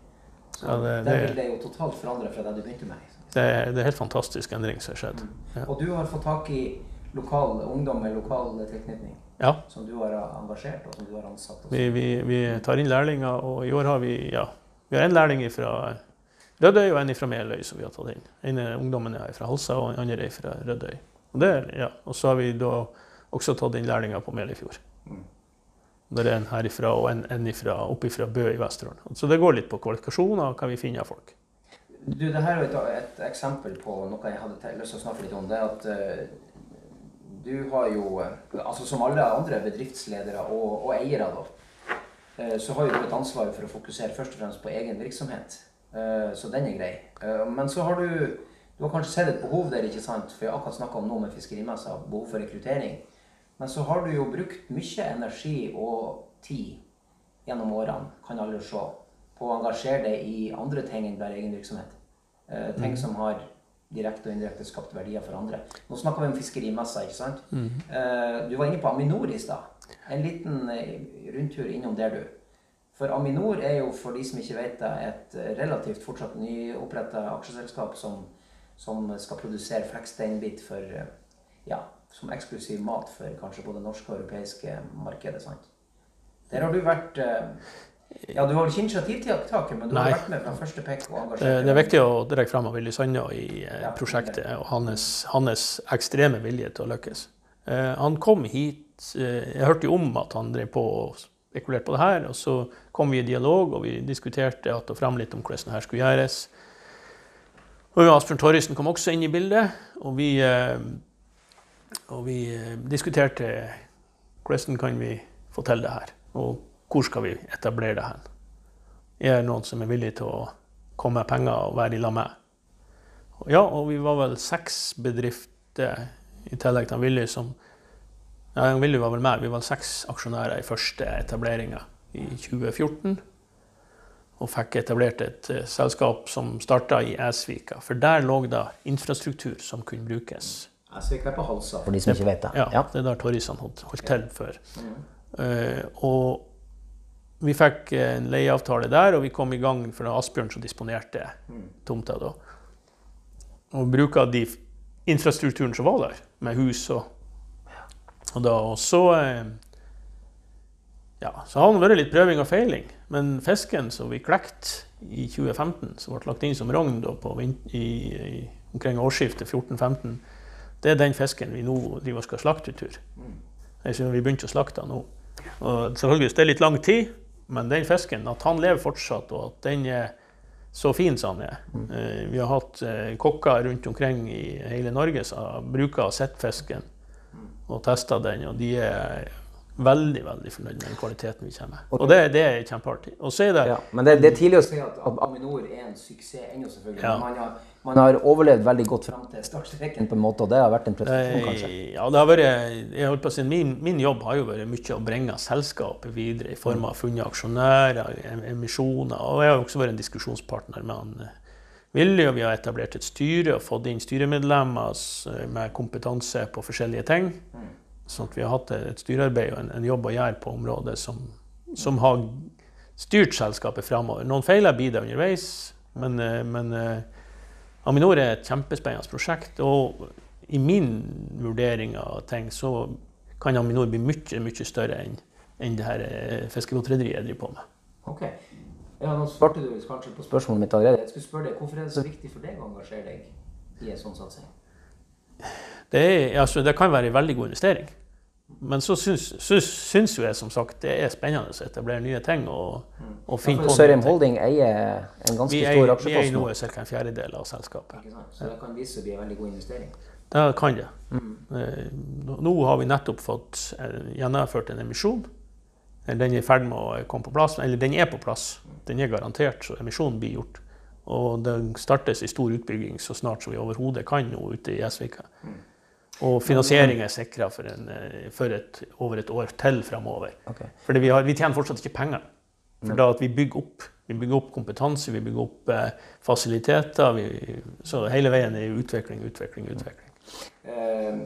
Så ja, det, det, det vil det jo totalt forandre fra det du begynte med. Det er, det er helt fantastisk endring som har skjedd. Ja. Og du har fått tak i lokal ungdom med lokal tilknytning? Ja. Som du har engasjert og som du har ansatt? Vi, vi, vi, tar inn lærlinger, og i år har vi ja, vi har en lærling fra Rødøy og en fra Meløy som vi har tatt inn. En av ungdommene er fra Halsa, og en andre er fra Rødøy. Og, det, ja. og så har vi da også tatt inn lærlinger på Meløyfjord. Mm. Det er en herifra og en, en ifra, oppe fra Bø i Vesterålen. Så det går litt på kvalifikasjoner og hva vi finner av folk. Du, det her er et, et, eksempel på noe jeg hadde lyst til å snakke litt om. Det at uh, du har jo, uh, altså som alle andre bedriftsledere og, og eiere, da, uh, så har jo du et ansvar for å fokusere først og fremst på egen virksomhet. så den er grei. men så har du du har kanskje sett et behov der, ikke sant? for jeg har akkurat snakka om noe med fiskerimessa, behov for rekruttering. Men så har du jo brukt mye energi og tid gjennom årene, kan alle se, på å engasjere deg i andre ting enn bare egen virksomhet. Uh, ting mm. som har direkte og indirekte skapt verdier for andre. Nå snakker vi om fiskerimessa, ikke sant? Mm. Eh, du var inne på Aminor i stad. En liten uh, rundtur innom der, du. For Aminor er jo, for de som ikke vet det, et relativt fortsatt nyoppretta aksjeselskap som, som, skal produsere flekksteinbit for ja, som eksklusiv mat for kanskje både norske og europeiske markedet. sant? Der har du vært ja, Du har ikke initiativtaket, men du Nei. har vært med fra første pekk og Det er viktig å dra frem Willy Sanda i eh, ja, prosjektet og hans, hans, ekstreme vilje til å lykkes. Eh, han kom hit eh, Jeg hørte jo om at han drev på og spekulerte på det her. og Så kom vi i dialog, og vi diskuterte at og frem litt om hvordan det her skulle gjøres. Og Asbjørn Torrisen kom også inn i bildet, og vi, og vi diskuterte hvordan kan vi få til det her. Og hvor skal vi etablere det hen? Er det noen som er villig til å komme med penger og være i lag med? Ja, og vi var vel seks bedrifter i tillegg til Willy som Ja, Willy var vel med. Vi var seks aksjonærer i første etableringa i 2014. Og fikk etablert et uh, selskap som starta i Æsvika. For der lå det infrastruktur som kunne brukes. Æsvika er på Halsa, for de som ikke vet det. Ja, ja. det er der Torrisan holdt, holdt til før. Mm. Uh, og vi fikk en leieavtale der, og vi kom i gang for Asbjørn som disponerte tomta da. Og bruka de infrastrukturen som var der, med hus og, og da. også eh, ja, så har det vært litt prøving og feiling. Men fisken som vi klekte i 2015, som ble lagt inn som rogn omkring årsskiftet 14-15, det er den fisken vi nå driver og skal slakte i tur. Vi begynte å slakte den nå. Og selvfølgelig, det er litt lang tid, men den fisken, at han lever fortsatt, og at den er så fin som han er. mm. Vi har hatt eh, kokker rundt omkring i hele Norge som bruker å sette fisken og tester den, og de er veldig veldig fornøyd med den kvaliteten vi kommer med. Og det, det er kjempeartig. Og så er det Ja, men det, det er tidlig å si at, at Avinor er en suksess ennå, selvfølgelig. Ja. Man har, overlevd veldig godt fram til startstreken, på en måte, og det har vært en prestasjon, kanskje. Eh, Ja, det har vært, jeg holdt på å si, min, min jobb har jo vært mye å bringe selskapet videre i form av funnet aksjonærer, emisjoner. Og jeg har også vært en diskusjonspartner med han eh, Willy, og vi har etablert et styre og fått inn styremedlemmer med kompetanse på forskjellige ting. Sånn at vi har hatt et styrearbeid og en, en jobb å gjøre på området som, som har styrt selskapet framover. Noen feiler blir det underveis, men, eh, men eh, Aminor er et kjempespennende prosjekt. Og i min vurdering av ting, så kan Aminor bli mye, mye større enn enn det her eh, fiskebåtrederiet driver på med. Ok. Ja, nå svarte du kanskje på spørsmålet mitt allerede. Jeg skulle spørre deg, Hvorfor er det så viktig for deg å engasjere deg i en sånn satsing? Det, er, altså, det kan være en veldig god investering. Men så syns, syns, syns jo jeg som sagt det er spennende å etablere nye ting og, og finne på nye Sørheim. Holding eier en ganske stor aksjepost? vi eier nå. ca. en fjerdedel av selskapet. Ikke sant? Så det kan vise seg å bli en veldig god investering. Det kan det. Mm. nå- Nå har vi nettopp fått eh, gjennomført en emisjon. Eh, Den er i ferd med å komme på plass, eller den er på plass. Den er garantert, så emisjonen blir gjort. Og det startes i stor utbygging så snart som vi overhodet kan nå ute i Gjesvika. Og finansiering er sikra for, en, eh, for et, over et år til framover. Okay. For vi, vi tjener fortsatt ikke penger. For da at vi bygger opp. Vi bygger opp kompetanse, vi bygger opp eh, fasiliteter. Vi, så hele veien er utvikling, utvikling, utvikling. Eh,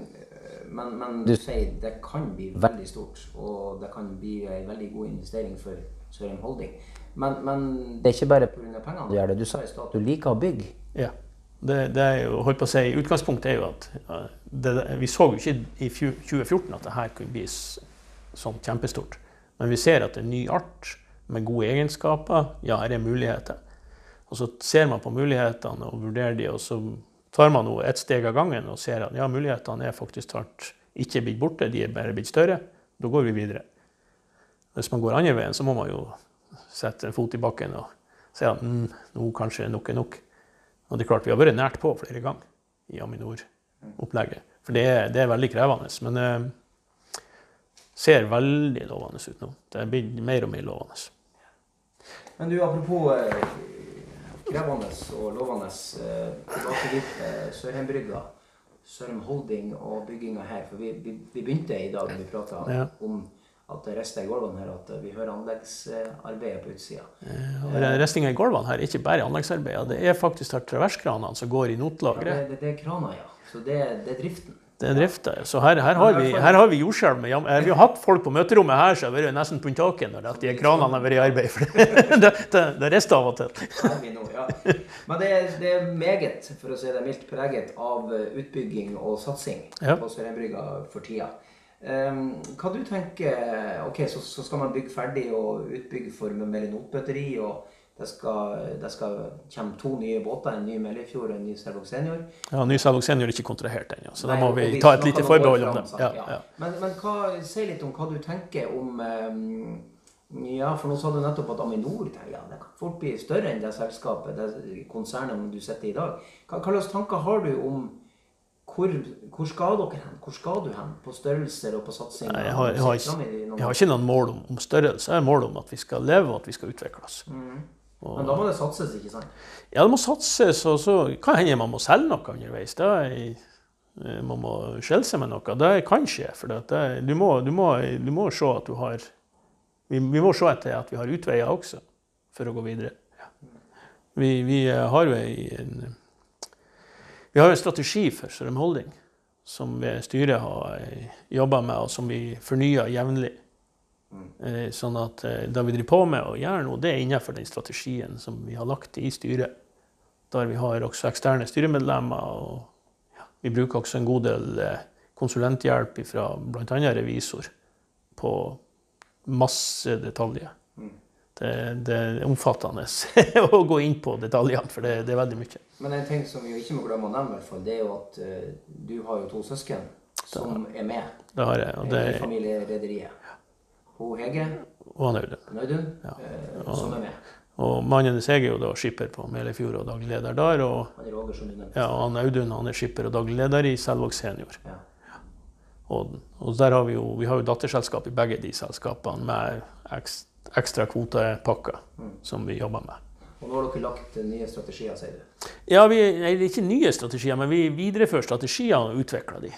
men, men du sier det kan bli veldig stort, og det kan bli en veldig god investering for Sørheim Holding. Men, men det er ikke bare pga. pengene du gjør det. Du sa i stad at du liker å bygge. Ja. Det, det er jo, holdt på å si, Utgangspunktet er jo at ja, det, Vi så jo ikke i 2014 at det her kunne bli sånn kjempestort. Men vi ser at det en ny art med gode egenskaper. Ja, er muligheter. Og så ser man på mulighetene og vurderer de, og så tar man noe ett steg av gangen og ser at ja, mulighetene er faktisk tatt. ikke blitt borte, de er bare blitt større. Da går vi videre. Hvis man går andre veien, så må man jo sette en fot i bakken og si at mm, nå kanskje nok er nok. Og det er klart, vi har vært nært på flere ganger i Aminor-opplegget. For det det er veldig krevende. Men det ser veldig lovende ut nå. Det blir mer og mer lovende. Men du, apropos eh, krevende og lovende, eh, tilbake Sørheimbrygga. Sørheim Holding og bygginga her. For vi, vi, vi begynte i dag, vi prata Ja. om at det rister i gulvene her, at vi hører anleggsarbeidet på utsida. Og Ristinga i gulvene her er ikke bare anleggsarbeidet. Det er faktisk traverskranene som går i Ja, det, det, det er krana, ja. Så det, det er driften. Det er drifta. Så her, her, har vi, her har vi jordskjelv eh, Vi har hatt folk på møterommet her som har vært nesten på taket når de kranene har vært i arbeid. For det, [laughs] det, det, rister av og til. Ja. Men det er, det er meget, for å si det mildt, preget av eh, utbygging og satsing Ja. på Sørenbrygga for tida. Um, hva du tenker Ok, så, så skal man bygge ferdig og utbygge for melinotbøtteri, og det skal, det skal komme to nye båter, en ny Mellifjord og en ny Selvåg Senior. Ja, Ny Selvåg Senior er ikke kontrahert ennå, så da må vi vi ta et lite forbehold om det. Ja, Ja. Men, men hva, si litt om hva du tenker om um, Ja, for nå sa du nettopp at Aminor ja, det kan fort bli større enn det selskapet, det konsernet du sitter i i dag. Hva, hva slags tanker har du om hvor, hvor skal dere hen? Hvor skal du hen på størrelser og på satsing? Nei, Jeg jeg, jeg har ikke noen mål om, om størrelse, jeg har mål om at vi skal leve og at vi skal utvikle oss. Men da må det satses, ikke sant? Ja, det må satses, og så kan hende man må selge noe underveis. Da eh, man må skjelle seg med noe. Det kan skje. For det, det, du, må, du, må, du må se at du har vi, vi må se etter at vi har utveier også, for å gå videre. Vi, vi eh, har jo en, vi har en strategi for Sørheim Holding som vi styret har jobba med, og som vi fornyer jevnlig. Eh, Sånn at eh, det vi driver på med å gjøre nå, det er innenfor den strategien som vi har lagt i styret. Der vi har også eksterne styremedlemmer. og ja, Vi bruker også en god del eh, konsulenthjelp fra bl.a. revisor på masse detaljer. Det, det er omfattende [laughs] å gå inn på detaljene, for det, det, er veldig mye. Men en ting som vi ikke må glemme å nevne, hvert fall, det er jo at du har jo to søsken som er med det har jeg, og det i familierederiet. Hun Hege og han Audun. Ja. Eh, som er med. Og mannen hennes er jo da skipper på Melefjord og daglig leder der. Og, han er Roger. Ja, han Audun han er skipper og daglig leder i Selvåg Senior. Ja. Og, og, der har vi jo, vi har jo datterselskap i begge de selskapene med ekstra kvotepakker mm. som vi jobber med. Og Nå har dere lagt nye strategier, sier du? Ja, vi, nei, ikke nye strategier, men vi viderefører strategiene og utvikler de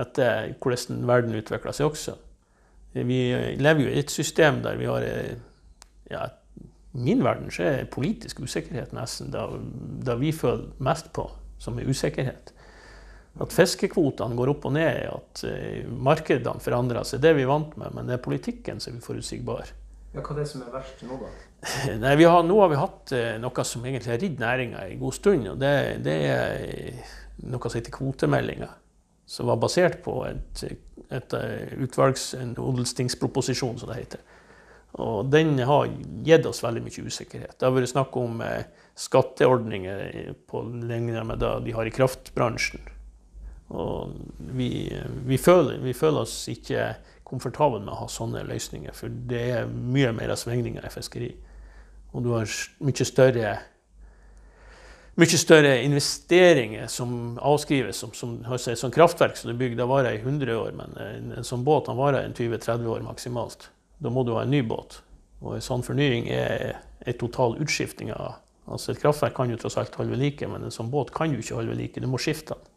etter hvordan verden utvikler seg også. Vi lever jo i et system der vi har ja, min verden så er politisk usikkerhet nesten det, vi føler mest på, som er usikkerhet. At fiskekvotene går opp og ned, at uh, markedene forandrer seg, det er vi vant med, men det er politikken som er uforutsigbar. Ja, Hva er det som er verst nå, da? [laughs] Nei, har, Nå har vi hatt eh, noe som egentlig har ridd næringa en god stund. og det, det, er noe som heter kvotemeldinga. Som var basert på et, et eh, utvalgs, en odelstingsproposisjon, som det heter. Og den har gitt oss veldig mye usikkerhet. Det har vært snakk om eh, skatteordninger på lengre med det de har i kraftbransjen. Og vi, vi, føler, vi føler oss ikke komfortable med å ha sånne løsninger. For det er mye mer svingninger i fiskeri. Og du har mye større, mye større investeringer som avskrives. Som, som, som som kraftverk som du bygger, da varer i 100 år. Men en, en sånn båt varer en 20-30 år maksimalt. Da må du ha en ny båt. Og en sånn fornying er en total utskifting av Altså Et kraftverk kan jo tross alt holde ved like, men en sånn båt kan jo ikke holde ved like. Du må skifte den.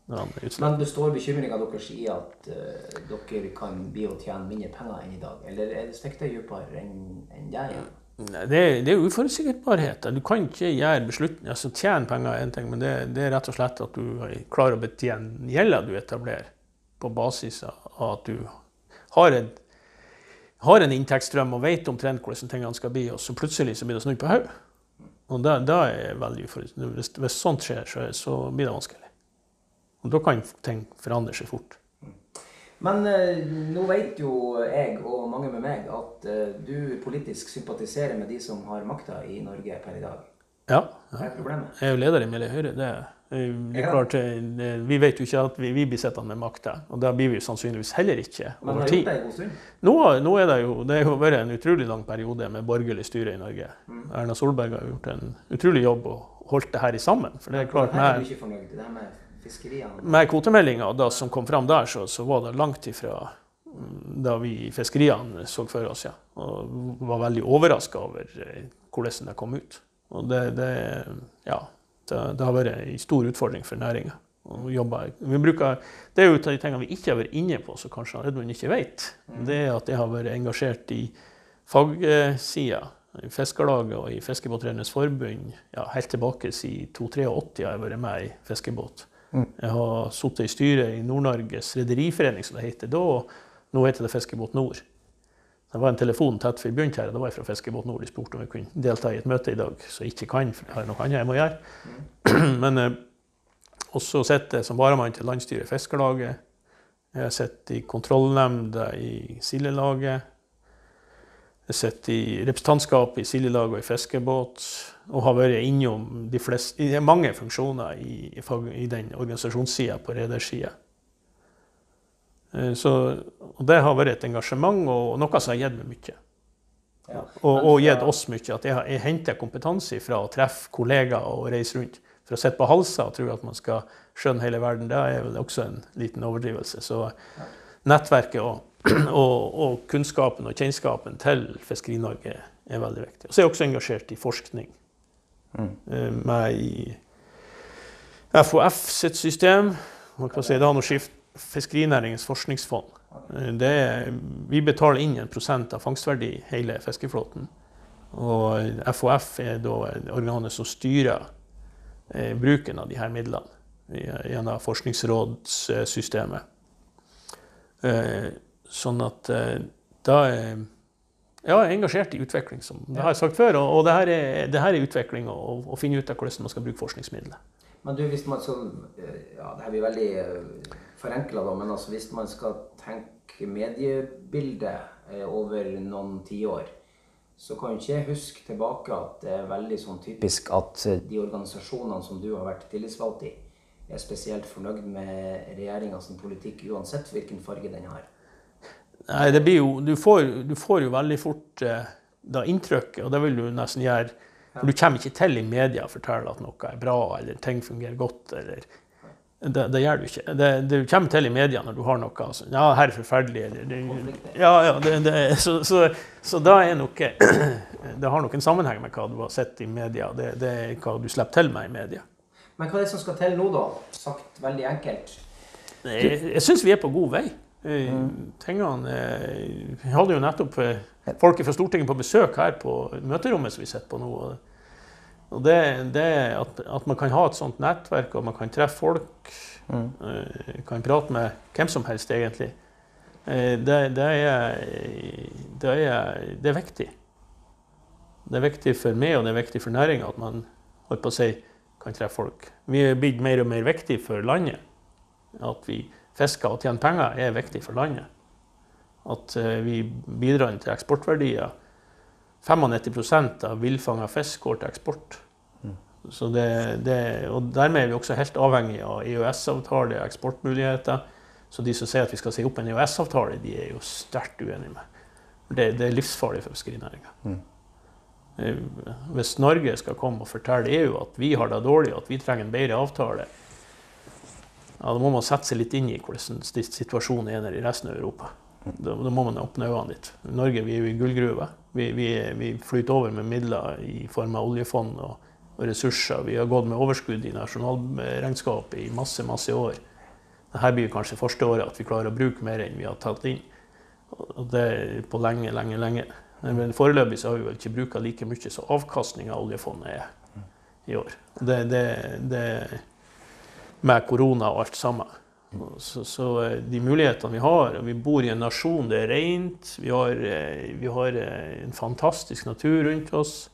Men består bekymringa deres i at uh, dere kan bli å tjene mindre penger enn i dag? Eller er det stikker det dypere enn en det? Ja? Det, det er uforutsigbarhet. Du kan ikke gjøre beslutninger. Altså, tjene penger er én ting, men det, det, er rett og slett at du klarer å betjene gjelda du etablerer, på basis av at du har en, har en inntektsstrøm og vet omtrent hvordan tingene skal bli, og så plutselig så blir det snudd på hodet. Og da, det, er veldig uforutsigbart. Hvis, hvis sånt skjer, så, så blir det vanskelig. Og da kan ting forandre seg fort. Men eh, nå vet jo jeg og mange med meg at eh, du politisk sympatiserer med de som har makta i Norge per i dag. Ja. Hva er problemet? Jeg er jo leder i Miljø Høyre. Det, er klart, eh, vi vet jo ikke at vi, vi blir sittende med makta, og det blir vi sannsynligvis heller ikke over tid. Nå, nå, er det jo det har vært en utrolig lang periode med borgerlig styre i Norge. Mm. Erna Solberg har gjort en utrolig jobb og holdt det her i sammen. For det er klart, med, med? Kvotemeldinga som kom fram der, så, så var det langt ifra mm, da vi i fiskeriene så for oss, ja. Og var veldig overraska over eh, hvordan det kom ut. Og det, det ja, det, det har vært en stor utfordring for næringa. Det er jo de tingene vi ikke har vært inne på, som kanskje Edmund ikke vet. Mm. Det er at jeg har vært engasjert i fagsida, i Fiskarlaget og i Fiskebåtredernes Forbund. Ja, helt tilbake siden 1983 har jeg vært med i fiskebåt. Jeg har sittet i styret i Nord-Norges rederiforening, som det heter da. Nå heter det Fiskebåt Nord. Det var en telefon tett før vi begynte her, og det var fra Fiskebåt Nord. De spurte om vi kunne delta i et møte i dag, så jeg ikke kan, for jeg har noe annet jeg må gjøre. [clears throat] Men eh, også sitter jeg som varamann til landsstyret i Fiskarlaget. Jeg har sittet i kontrollnemnda i Sildelaget. Jeg sitter i representantskapet i sildelag og i fiskebåt. Og har vært innom de fleste, mange funksjoner i, i, den organisasjonssida på redersida. Eh, så, det har vært et engasjement og noe som har gitt meg mye. Ja. Og, og, gitt oss mye. At jeg, jeg henter kompetanse fra å treffe kollegaer og reise rundt. For å sitte på halser og tro at man skal skjønne hele verden, det er vel også en liten overdrivelse. Så nettverket og, [clears throat] og, og kunnskapen og kjennskapen til Fiskeri-Norge er veldig viktig. Og så er jeg også engasjert i forskning. Mm. Eh, med i FOF sitt system. Man kan si det har noe skift Fiskerinæringens forskningsfond. Er, vi betaler inn en prosent av fangstverdi hele fiskeflåten. Og FHF er da organet som styrer eh, bruken av disse midlene gjennom forskningsrådssystemet. Eh, sånn at eh, da er ja, jeg er engasjert i utvikling, som det har jeg sagt før. Og, det, her er, det her er utvikling å finne ut av hvordan man skal bruke forskningsmidler. Men du, hvis man så, eh, ja, Det her blir veldig eh, forenkla, men altså, hvis man skal tenke mediebildet eh, over noen tiår, så kan ikke jeg huske tilbake at det er veldig sånn typisk at eh, de organisasjonene som du har vært tillitsvalgt i, er spesielt fornøyd med regjeringas politikk, uansett hvilken farge den har. Nei, det blir jo, du, får, du får jo veldig fort eh, da inntrykket, og det vil du nesten gjøre For du kommer ikke til i media og forteller at noe er bra, eller ting fungerer godt, eller det, det gjør du ikke. Det, du kommer til i media når du har noe altså, Ja, her er forferdelig, eller det, Ja, ja, det, det, så, så, så da er noe [clears throat] Det har nok en sammenheng med hva du har sett i media. Det, det er hva du slipper til med i media. Men hva er det som skal til nå, da? Sagt veldig enkelt. Jeg, jeg syns vi er på god vei. Mm. Tingene eh, Vi hadde jo nettopp folket folk fra Stortinget på besøk her på møterommet som vi sitter på nå. Og det, det at, at, man kan ha et sånt nettverk, og man kan treffe folk, mm. kan prate med hvem som helst, egentlig, det, det, er, det, er, det er viktig. Det er viktig for meg, og det er viktig for næringa at man holdt på å si, kan treffe folk. Vi er blitt mer og mer viktig for landet. At vi fisker og tjene penger, er viktig for landet. At eh, vi bidrar til eksportverdier. 95 av villfanga fisk går til eksport. Mm. Det, det, og Dermed er vi også helt avhengig av EØS-avtale og eksportmuligheter. Så de som sier at vi skal si opp en EØS-avtale, de er jo sterkt uenige med. Det, det er livsfarlig for fiskerinæringa. Mm. Eh, hvis Norge skal komme og fortelle EU at vi har det dårlig, at vi trenger en bedre avtale, ja, da må man sette seg litt inn i hvordan situasjonen er i resten av Europa. Da, da må man åpne øynene litt. Norge vi er jo i gullgruve. Vi, vi, vi, flyter over med midler i form av oljefond og, og, ressurser. Vi har gått med overskudd i nasjonalregnskapet i masse, masse år. Dette blir kanskje første året at vi klarer å bruke mer enn vi har tatt inn. Og det er på lenge, lenge, lenge. Men foreløpig så har vi vel ikke bruka like mye som avkastninga av oljefondet er i år. Det, det, det med korona og alt sammen. Så, så, eh, de mulighetene vi har og Vi bor i en nasjon, det er rent. Vi har, eh, vi har eh, en fantastisk natur rundt oss.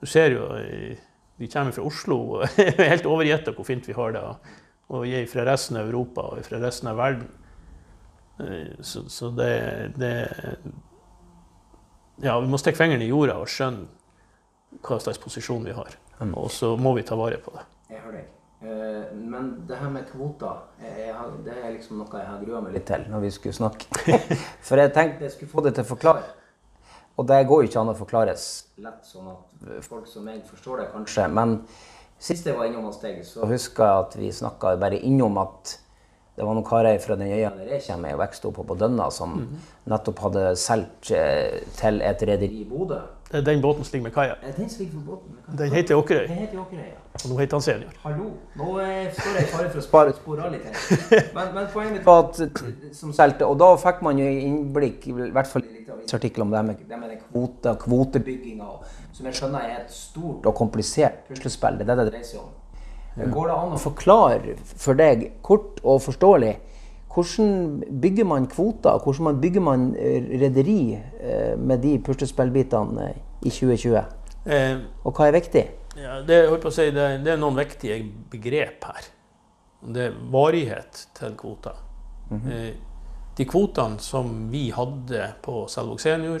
Du ser jo De kommer fra Oslo og [laughs] er helt overgjetta hvor fint vi har det. Og vi er fra resten av Europa og fra resten av verden. Så, så det, det, Ja, vi må stikke fingeren i jorda og skjønne hva slags posisjon vi har. Mm. Og så må vi ta vare på det. Jeg hører deg. Eh, men det her med kvoter det er liksom noe jeg har grua meg litt til når vi skulle snakke. [laughs] For jeg tenkte jeg skulle få det til å forklare. Og det går jo ikke an å forklares lett, sånn at folk som meg forstår det, kanskje. Men sist jeg var innom hos deg, så husker jeg at vi snakka bare innom at det var noen karer fra den øya der jeg kommer, og vokste opp på på Dønna, som -hmm. nettopp hadde solgt eh, til et rederi i Bodø. Det er den båten som ligger med kaia. Den ligger på båten. Den heter Åkerøy. Den heter Åkerøy, ja. Og nå heter han Senior. Hallo. Nå eh, står jeg i fare for å spare spore litt. [laughs] Men, men, poenget mitt var at som solgte, og da fikk man jo innblikk, i hvert fall i litt artikkel om det med, det med den kvota, kvotebygginga, som jeg skjønner er et stort og komplisert puslespill. Det er det det dreier seg om. Går det an å forklare for deg, kort og forståelig, hvordan bygger man kvoter? Hvordan bygger man eh, rederi eh, med de puslespillbitene eh, i 2020? Eh, og hva er viktig? Ja, det, si, det, det, er noen viktige begrep her. Det er varighet til kvoter. Mm -hmm. de kvotene som vi hadde på Selvåg senior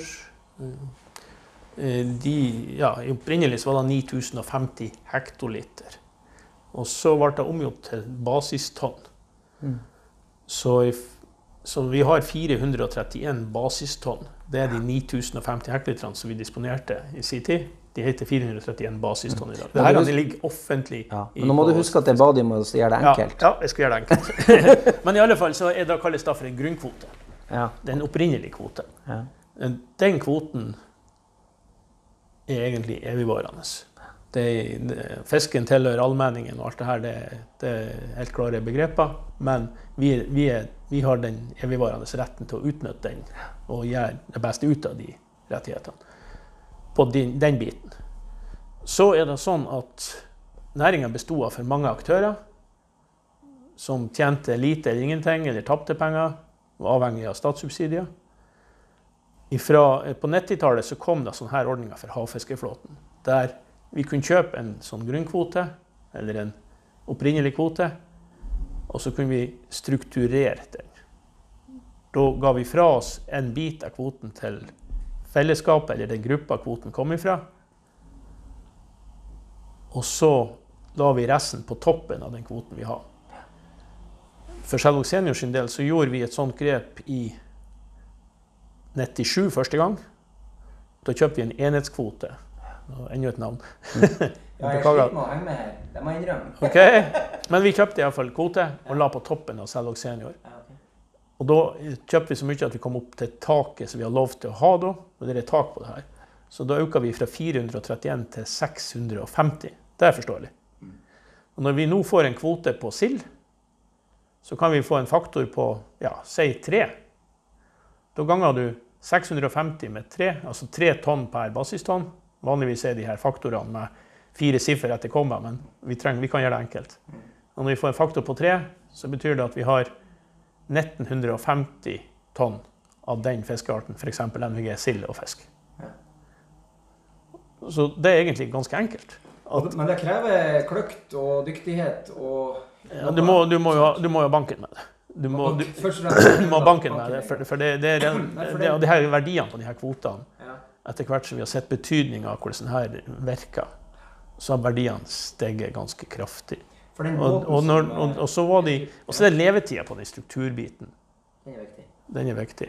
de, ja, Opprinnelig var det 9050 hektoliter. Og så ble det omgjort til basistonn. Mm. Så, så, vi har 431 basistonn. Det er de 9050 hektolitrene som vi disponerte i sin tid. De heter 431 basistonn i dag. Mm. Dette ligger offentlig. Ja, men nå må du huske at det er badet må gjøre det enkelt. Ja, ja, jeg skal gjøre det enkelt. [laughs] men i alle fall så er det kalles det for en grunnkvote. Ja. Det er en opprinnelig kvote. Ja. Den kvoten er egentlig evigvarende. Det, fisken tilhører allmenningen og alt det her, det, det er helt klare begreper. Men vi, vi, er, vi, har den evigvarende retten til å utnytte den og gjøre det beste ut av de rettighetene. På den, den biten. Så er det sånn at næringa besto av for mange aktører som tjente lite eller ingenting, eller tapte penger, var avhengig av statssubsidier. Ifra, på 90-tallet kom det sånne ordninger for havfiskeflåten. der vi kunne kjøpe en sånn grunnkvote, eller en opprinnelig kvote, og så kunne vi strukturere den. Da ga vi fra oss en bit av kvoten til fellesskapet, eller den gruppa kvoten kom ifra. Og så la vi resten på toppen av den kvoten vi har. For Selvåg Senior sin del så gjorde vi et sånt grep i 97 første gang. Da kjøpte vi en enhetskvote. Og Enda et navn. [laughs] Ja, jeg sliter med å henge med her. Det må jeg innrømme. [laughs] Ok, Men vi kjøpte iallfall kvote og la på toppen av Selvåg Senior. Og da kjøpte vi så mye at vi kom opp til taket som vi har lov til å ha da. Og det er tak på det her. Så da øka vi fra 431 til 650. Det er forståelig. Og når vi nå får en kvote på sild, så kan vi få en faktor på ja, si 3. Da ganger du 650 med 3, altså 3 tonn per basistonn. Vanligvis er de her faktorene med fire siffer etter komma, men vi, trenger, vi kan gjøre det enkelt. Og når vi får en faktor på tre, så betyr det at vi har 1950 tonn av den fiskearten, f.eks. NVG sild og fisk. Så det er egentlig ganske enkelt. At, Men det krever kløkt og dyktighet og Ja, du, må, du, må jo ha, du må jo ha banken med det. Du må, du, du må ha banken med det, for, for det, det, det, det, for det, og de her verdiene på de her kvotene. Etter hvert som vi har sett betydninga av hvordan det her virker, så har verdiene steget ganske kraftig. Og, og, når, og, og så var de, og så er det levetida på den strukturbiten. Den er viktig. Den er viktig.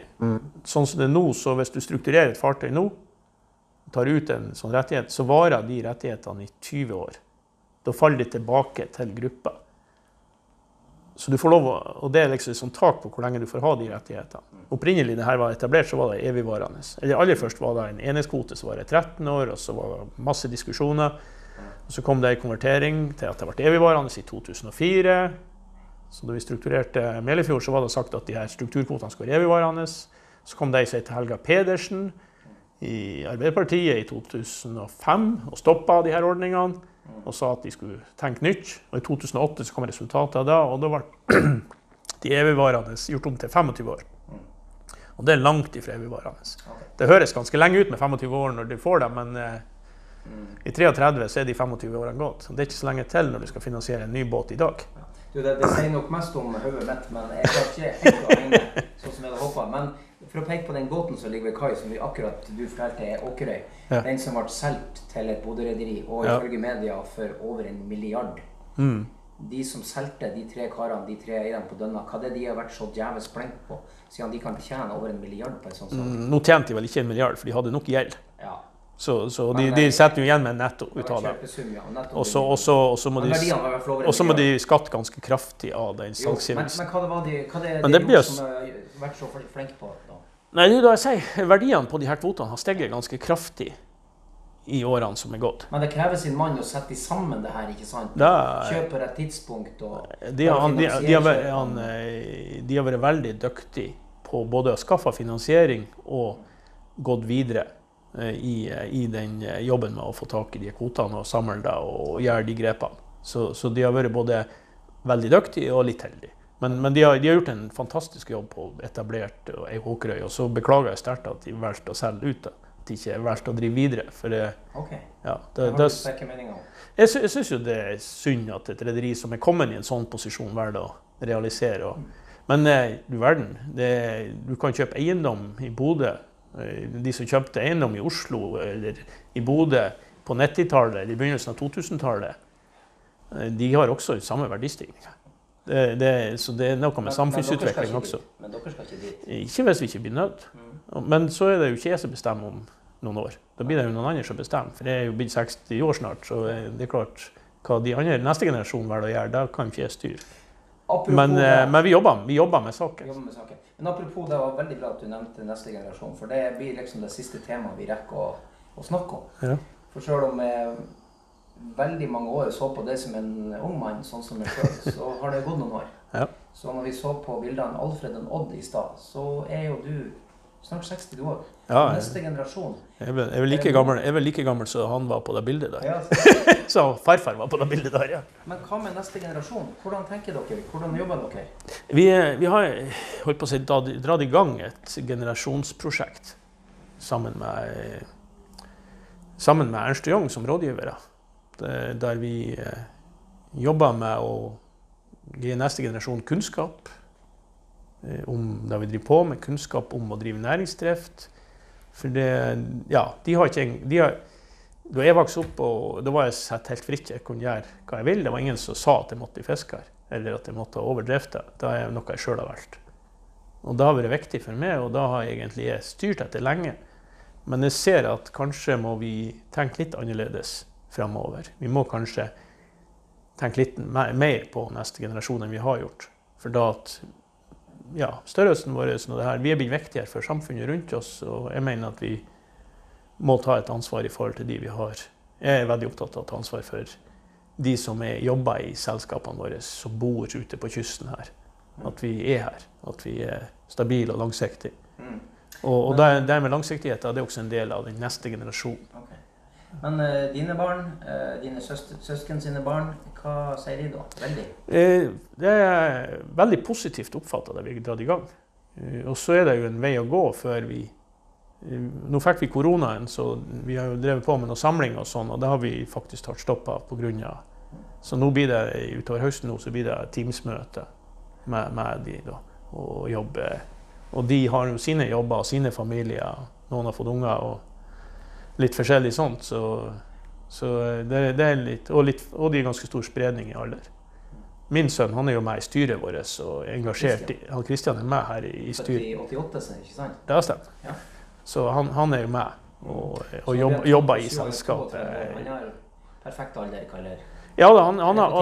Sånn som det er nå, så hvis du strukturerer et fartøy nå, tar ut en sånn rettighet, så varer de rettighetene i 20 år. Da faller de tilbake til gruppa. Så du får lov og det er liksom et sånt tak på hvor lenge du får ha de rettighetene. Opprinnelig det her var etablert, så var det evigvarende. Eller aller først var det en enhetskvote som var i 13 år, og så var det masse diskusjoner. Og så kom det en konvertering til at det ble evigvarende i 2004. Så da vi strukturerte Melefjord, så var det sagt at de her strukturkvotene skulle være evigvarende. Så kom det ei som het Helga Pedersen i Arbeiderpartiet i 2005 og stoppa de her ordningene og sa at de skulle tenke nytt. Og i 2008 så kom resultatet av det, og da ble [clears throat] de evigvarende gjort om til 25 år. Og det er langt ifra evigvarende. Det høres ganske lenge ut med 25 år når du får det, men eh, i 33 så er de 25 årene gått. Det er ikke så lenge til når du skal finansiere en ny båt i dag. Du, det, det sier nok mest om hodet mitt, men jeg kan ikke helt å henge sånn som jeg hadde håpa. For å peke på den båten som ligger ved kai, som vi akkurat du fortalte er Åkerøy, Ja. den som ble solgt til et Bodø-rederi, og Ja. ifølge media for over en milliard. Mm. De som solgte de tre karene, de tre eierne på Dønna, hva er det de har vært så djevelsk flinke på? Siden de kan tjene over en milliard på en sånn salg. Mm, Nå tjente de vel ikke en milliard, for de hadde nok gjeld. Ja. Så, så de, de setter jo igjen med netto Det ut var av det. kjøpesum, ja. nettopp Og så, det. må de en må de skatte ganske kraftig av den Jo, men, men hva det var de, hva det, Men de det blir gjort som har vært så flinke på? da? Nei, det er da jeg sier, Verdiene på de her kvotene har steget ganske kraftig i årene som er gått. Men det krever sin mann å sette sammen det her, ikke sant? Da, Kjøpe rett tidspunkt og de, har, han, de, de, har, han, eh, de har vært veldig dyktige på både å skaffe finansiering og gått videre eh, i, i den eh, jobben med å få tak i de kvotene og samle det og gjøre de grepene. Så, så de har vært både veldig dyktige og litt heldige. Men, men de, har, de har gjort en fantastisk jobb på etablert ei Håkerøy, og så beklager jeg sterkt at de valgte å selge ut. At de ikke valgte å drive videre. For det, okay. ja, Det det, jeg, sy jeg syns jo det er synd at et rederi som er kommet i en sånn posisjon, velger å realisere. Og, men eh, du verden, det, du kan kjøpe eiendom i Bodø. Eh, De som kjøpte eiendom i Oslo eller i Bodø på 90-tallet eller i begynnelsen av 2000-tallet, eh, de har også samme verdistigning. Det, det, så det er noe med samfunnsutvikling også. Men dere skal ikke dit. Ikke hvis vi ikke blir nødt. Men så er det jo ikke jeg som bestemmer om noen år. Da blir det jo noen andre som bestemmer. For jeg er jo blitt 60 år snart, så det er klart hva de andre, neste generasjon velger å gjøre, det kan ikke jeg styre. Apropos Men, eh, men vi, jobber, vi jobber med saken. jobber med saken. Men apropos det var veldig bra at du nevnte neste generasjon, for det blir liksom det siste temaet vi rekker å, å snakke om. Ja. For selv om jeg veldig mange år så på det som en ung mann, sånn som meg sjøl, så har det gått noen år. [laughs] Ja. Så når vi så på bildene Alfred og Odd i stad, så er jo du snart 60 år. Ja, jeg, Neste generasjon. jeg, er vel, like gammel, jeg er vel like gammel som han var på det bildet der. Ja, [laughs] Så farfar var på det bildet der, ja. men hva med neste generasjon? Hvordan tenker dere? Hvordan jobber dere? Vi, er- vi har holdt på å si, dratt i gang et generasjonsprosjekt sammen med, sammen med Ernst Young som rådgivere. Det- Der vi eh, jobber med å gi neste generasjon kunnskap. eh, om det vi driver på med, kunnskap om å drive næringsdrift. For det Ja, de har ikke de har, Da jeg vokste opp, og da var jeg satt helt fritt, jeg kunne gjøre hva jeg ville. Det var ingen som sa at jeg måtte bli fisker, eller at jeg måtte overdrive det. Det er noe jeg sjøl har valgt. Og det har vært viktig for meg, og da har jeg egentlig styrt etter lenge. Men jeg ser at kanskje må vi tenke litt annerledes framover. Vi må kanskje tenke litt mer på neste generasjon enn vi har gjort. For da at ja, størrelsen vår og det her, vi er blitt viktigere for samfunnet rundt oss, og jeg mener at vi må ta et ansvar i forhold til de vi har. Jeg er veldig opptatt av å ta ansvar for de som er, jobber i selskapene våre, som bor ute på kysten her. At vi er her. At vi er stabile og langsiktige. Mm. Og, og det, det med langsiktighet det er også en del av den neste generasjonen. Men uh, dine barn, uh, dine søster, søsken sine barn, hva sier de da? Veldig. Eh, Det er veldig positivt oppfatta det vi har dratt i gang. Eh, Og så er det jo en vei å gå før vi Nå fikk vi koronaen, så vi har jo drevet på med noen samling og sånn, og det har vi faktisk tatt stopp av pga. Så nå blir det utover høsten nå, så blir det Teams-møte med, med de da, og jobbe. Og de har jo sine jobber og sine familier. Noen har fått unger og litt forskjellig sånt. Så, så det, det er litt og, litt og det er ganske stor spredning i alder. Min sønn han er jo med i styret vårt og er engasjert i Han Kristian er med her i, styret. i 88, så, ikke sant? Det har stemt. Ja. Så han, han er jo med og, og jobb, er jobber i 22 selskapet. Han har perfekt alder, kaller Ja da, han, han har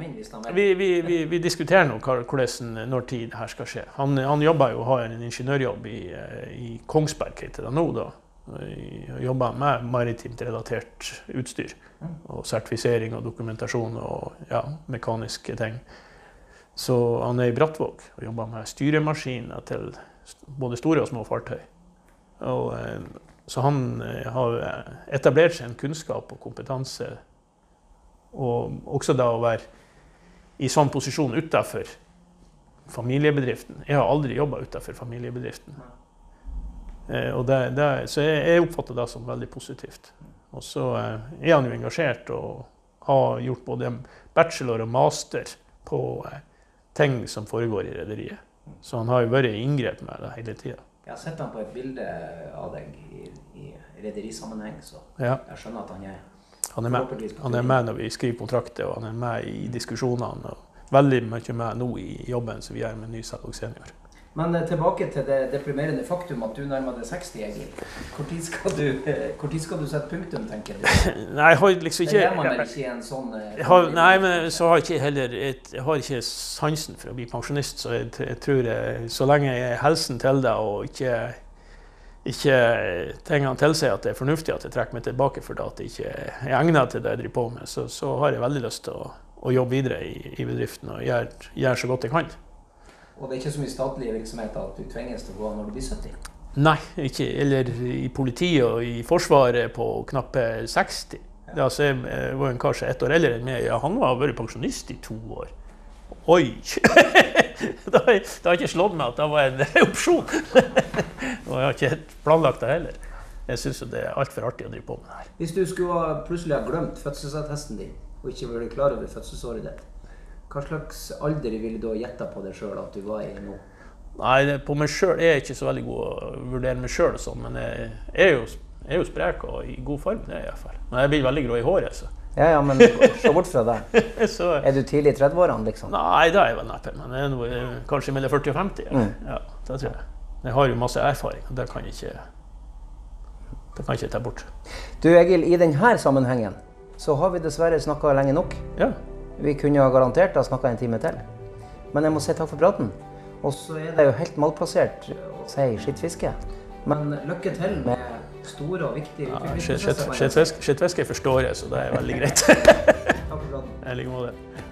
vil. vi, vi, vi, vi diskuterer nå hvordan, når tid det her skal skje. Han, han jobber jo, har en ingeniørjobb i, eh, i Kongsberg, heter det nå. da. Og Jobber med maritimt relatert utstyr. Og sertifisering og dokumentasjon og ja, mekaniske ting. Så han er i Brattvåg og jobber med styremaskiner til både store og små fartøy. Og, eh, så han eh, har etablert seg en kunnskap og kompetanse og også da å være i sånn posisjon utafor familiebedriften. Jeg har aldri jobba utafor familiebedriften. Eh, det, det, så jeg, jeg oppfatter det som veldig positivt. Og så eh, er han jo engasjert og har gjort både bachelor og master på eh, ting som foregår i rederiet. Så han har jo vært i inngrep med det hele tida. Jeg har sett han på et bilde av deg i, i rederisammenheng, så Ja, jeg skjønner at han er han er med. Han er med når vi skriver kontrakter, og han er med i diskusjonene. Og veldig mye med nå i jobben som vi gjør med ny Salg Senior. Men eh, tilbake til det deprimerende faktum at du nærmer deg 60, Egil. Når skal du, eh, hvor tid skal du sette punktum, tenker du? [laughs] Nei, jeg har liksom Det ikke gjør man vel ikke i en sånn eh, har, Nei, men så har jeg ikke heller jeg, har ikke sansen for å bli pensjonist, så jeg, jeg tror jeg, så lenge jeg er helsen til det og ikke ikke tingene tilsier at det er fornuftig at jeg trekker meg tilbake for at jeg ikke er egnet til det jeg driver på med, så, så har jeg veldig lyst til å, å jobbe videre i, i bedriften og gjøre, gjøre så godt jeg kan. Og det er ikke så mye statlige virksomheter at du tvinges til å gå av når du blir 70? Nei, ikke, eller i politiet og i Forsvaret på knappe 60. Det, altså, jeg eh, var en kar som er ett år eldre enn meg. Ja, han har vært pensjonist i to år. Oi! [laughs] det har jeg ikke slått meg at det var en [laughs] opsjon. og jeg har ikke helt planlagt det heller. Jeg syns det er altfor artig å drive på med det her. Hvis du skulle plutselig ha glemt fødselsattesten din, og ikke vært klar over fødselsåret ditt, hva slags alder ville du ha gjetta på deg sjøl at du var i nå? Nei, på meg sjøl er jeg ikke så veldig god å vurdere meg sjøl, sånn, men jeg er jo, jeg er jo sprek og i god form. det er jeg i hvert fall. Men jeg blir veldig grå i håret, så. Ja, ja, men se bort fra det. [laughs] så Er du tidlig i 30-årene, liksom? Nei, det er jeg vel neppe. Men jeg er noe, kanskje mellom 40 og 50. Ja. ja, det tror jeg. Jeg har jo masse erfaring, og det kan jeg ikke det kan jeg ikke ta bort. Du Egil, i denne sammenhengen så har vi dessverre snakka lenge nok. Ja, Vi kunne ha garantert ha snakka en time til. Men jeg må si takk for praten. Og så er det jo helt malplassert å si skittfiske. Men lykke til med store og viktige ja utviklingsprosesser. Skittfiske forstår jeg, så det er veldig greit. Takk for praten. I like måte.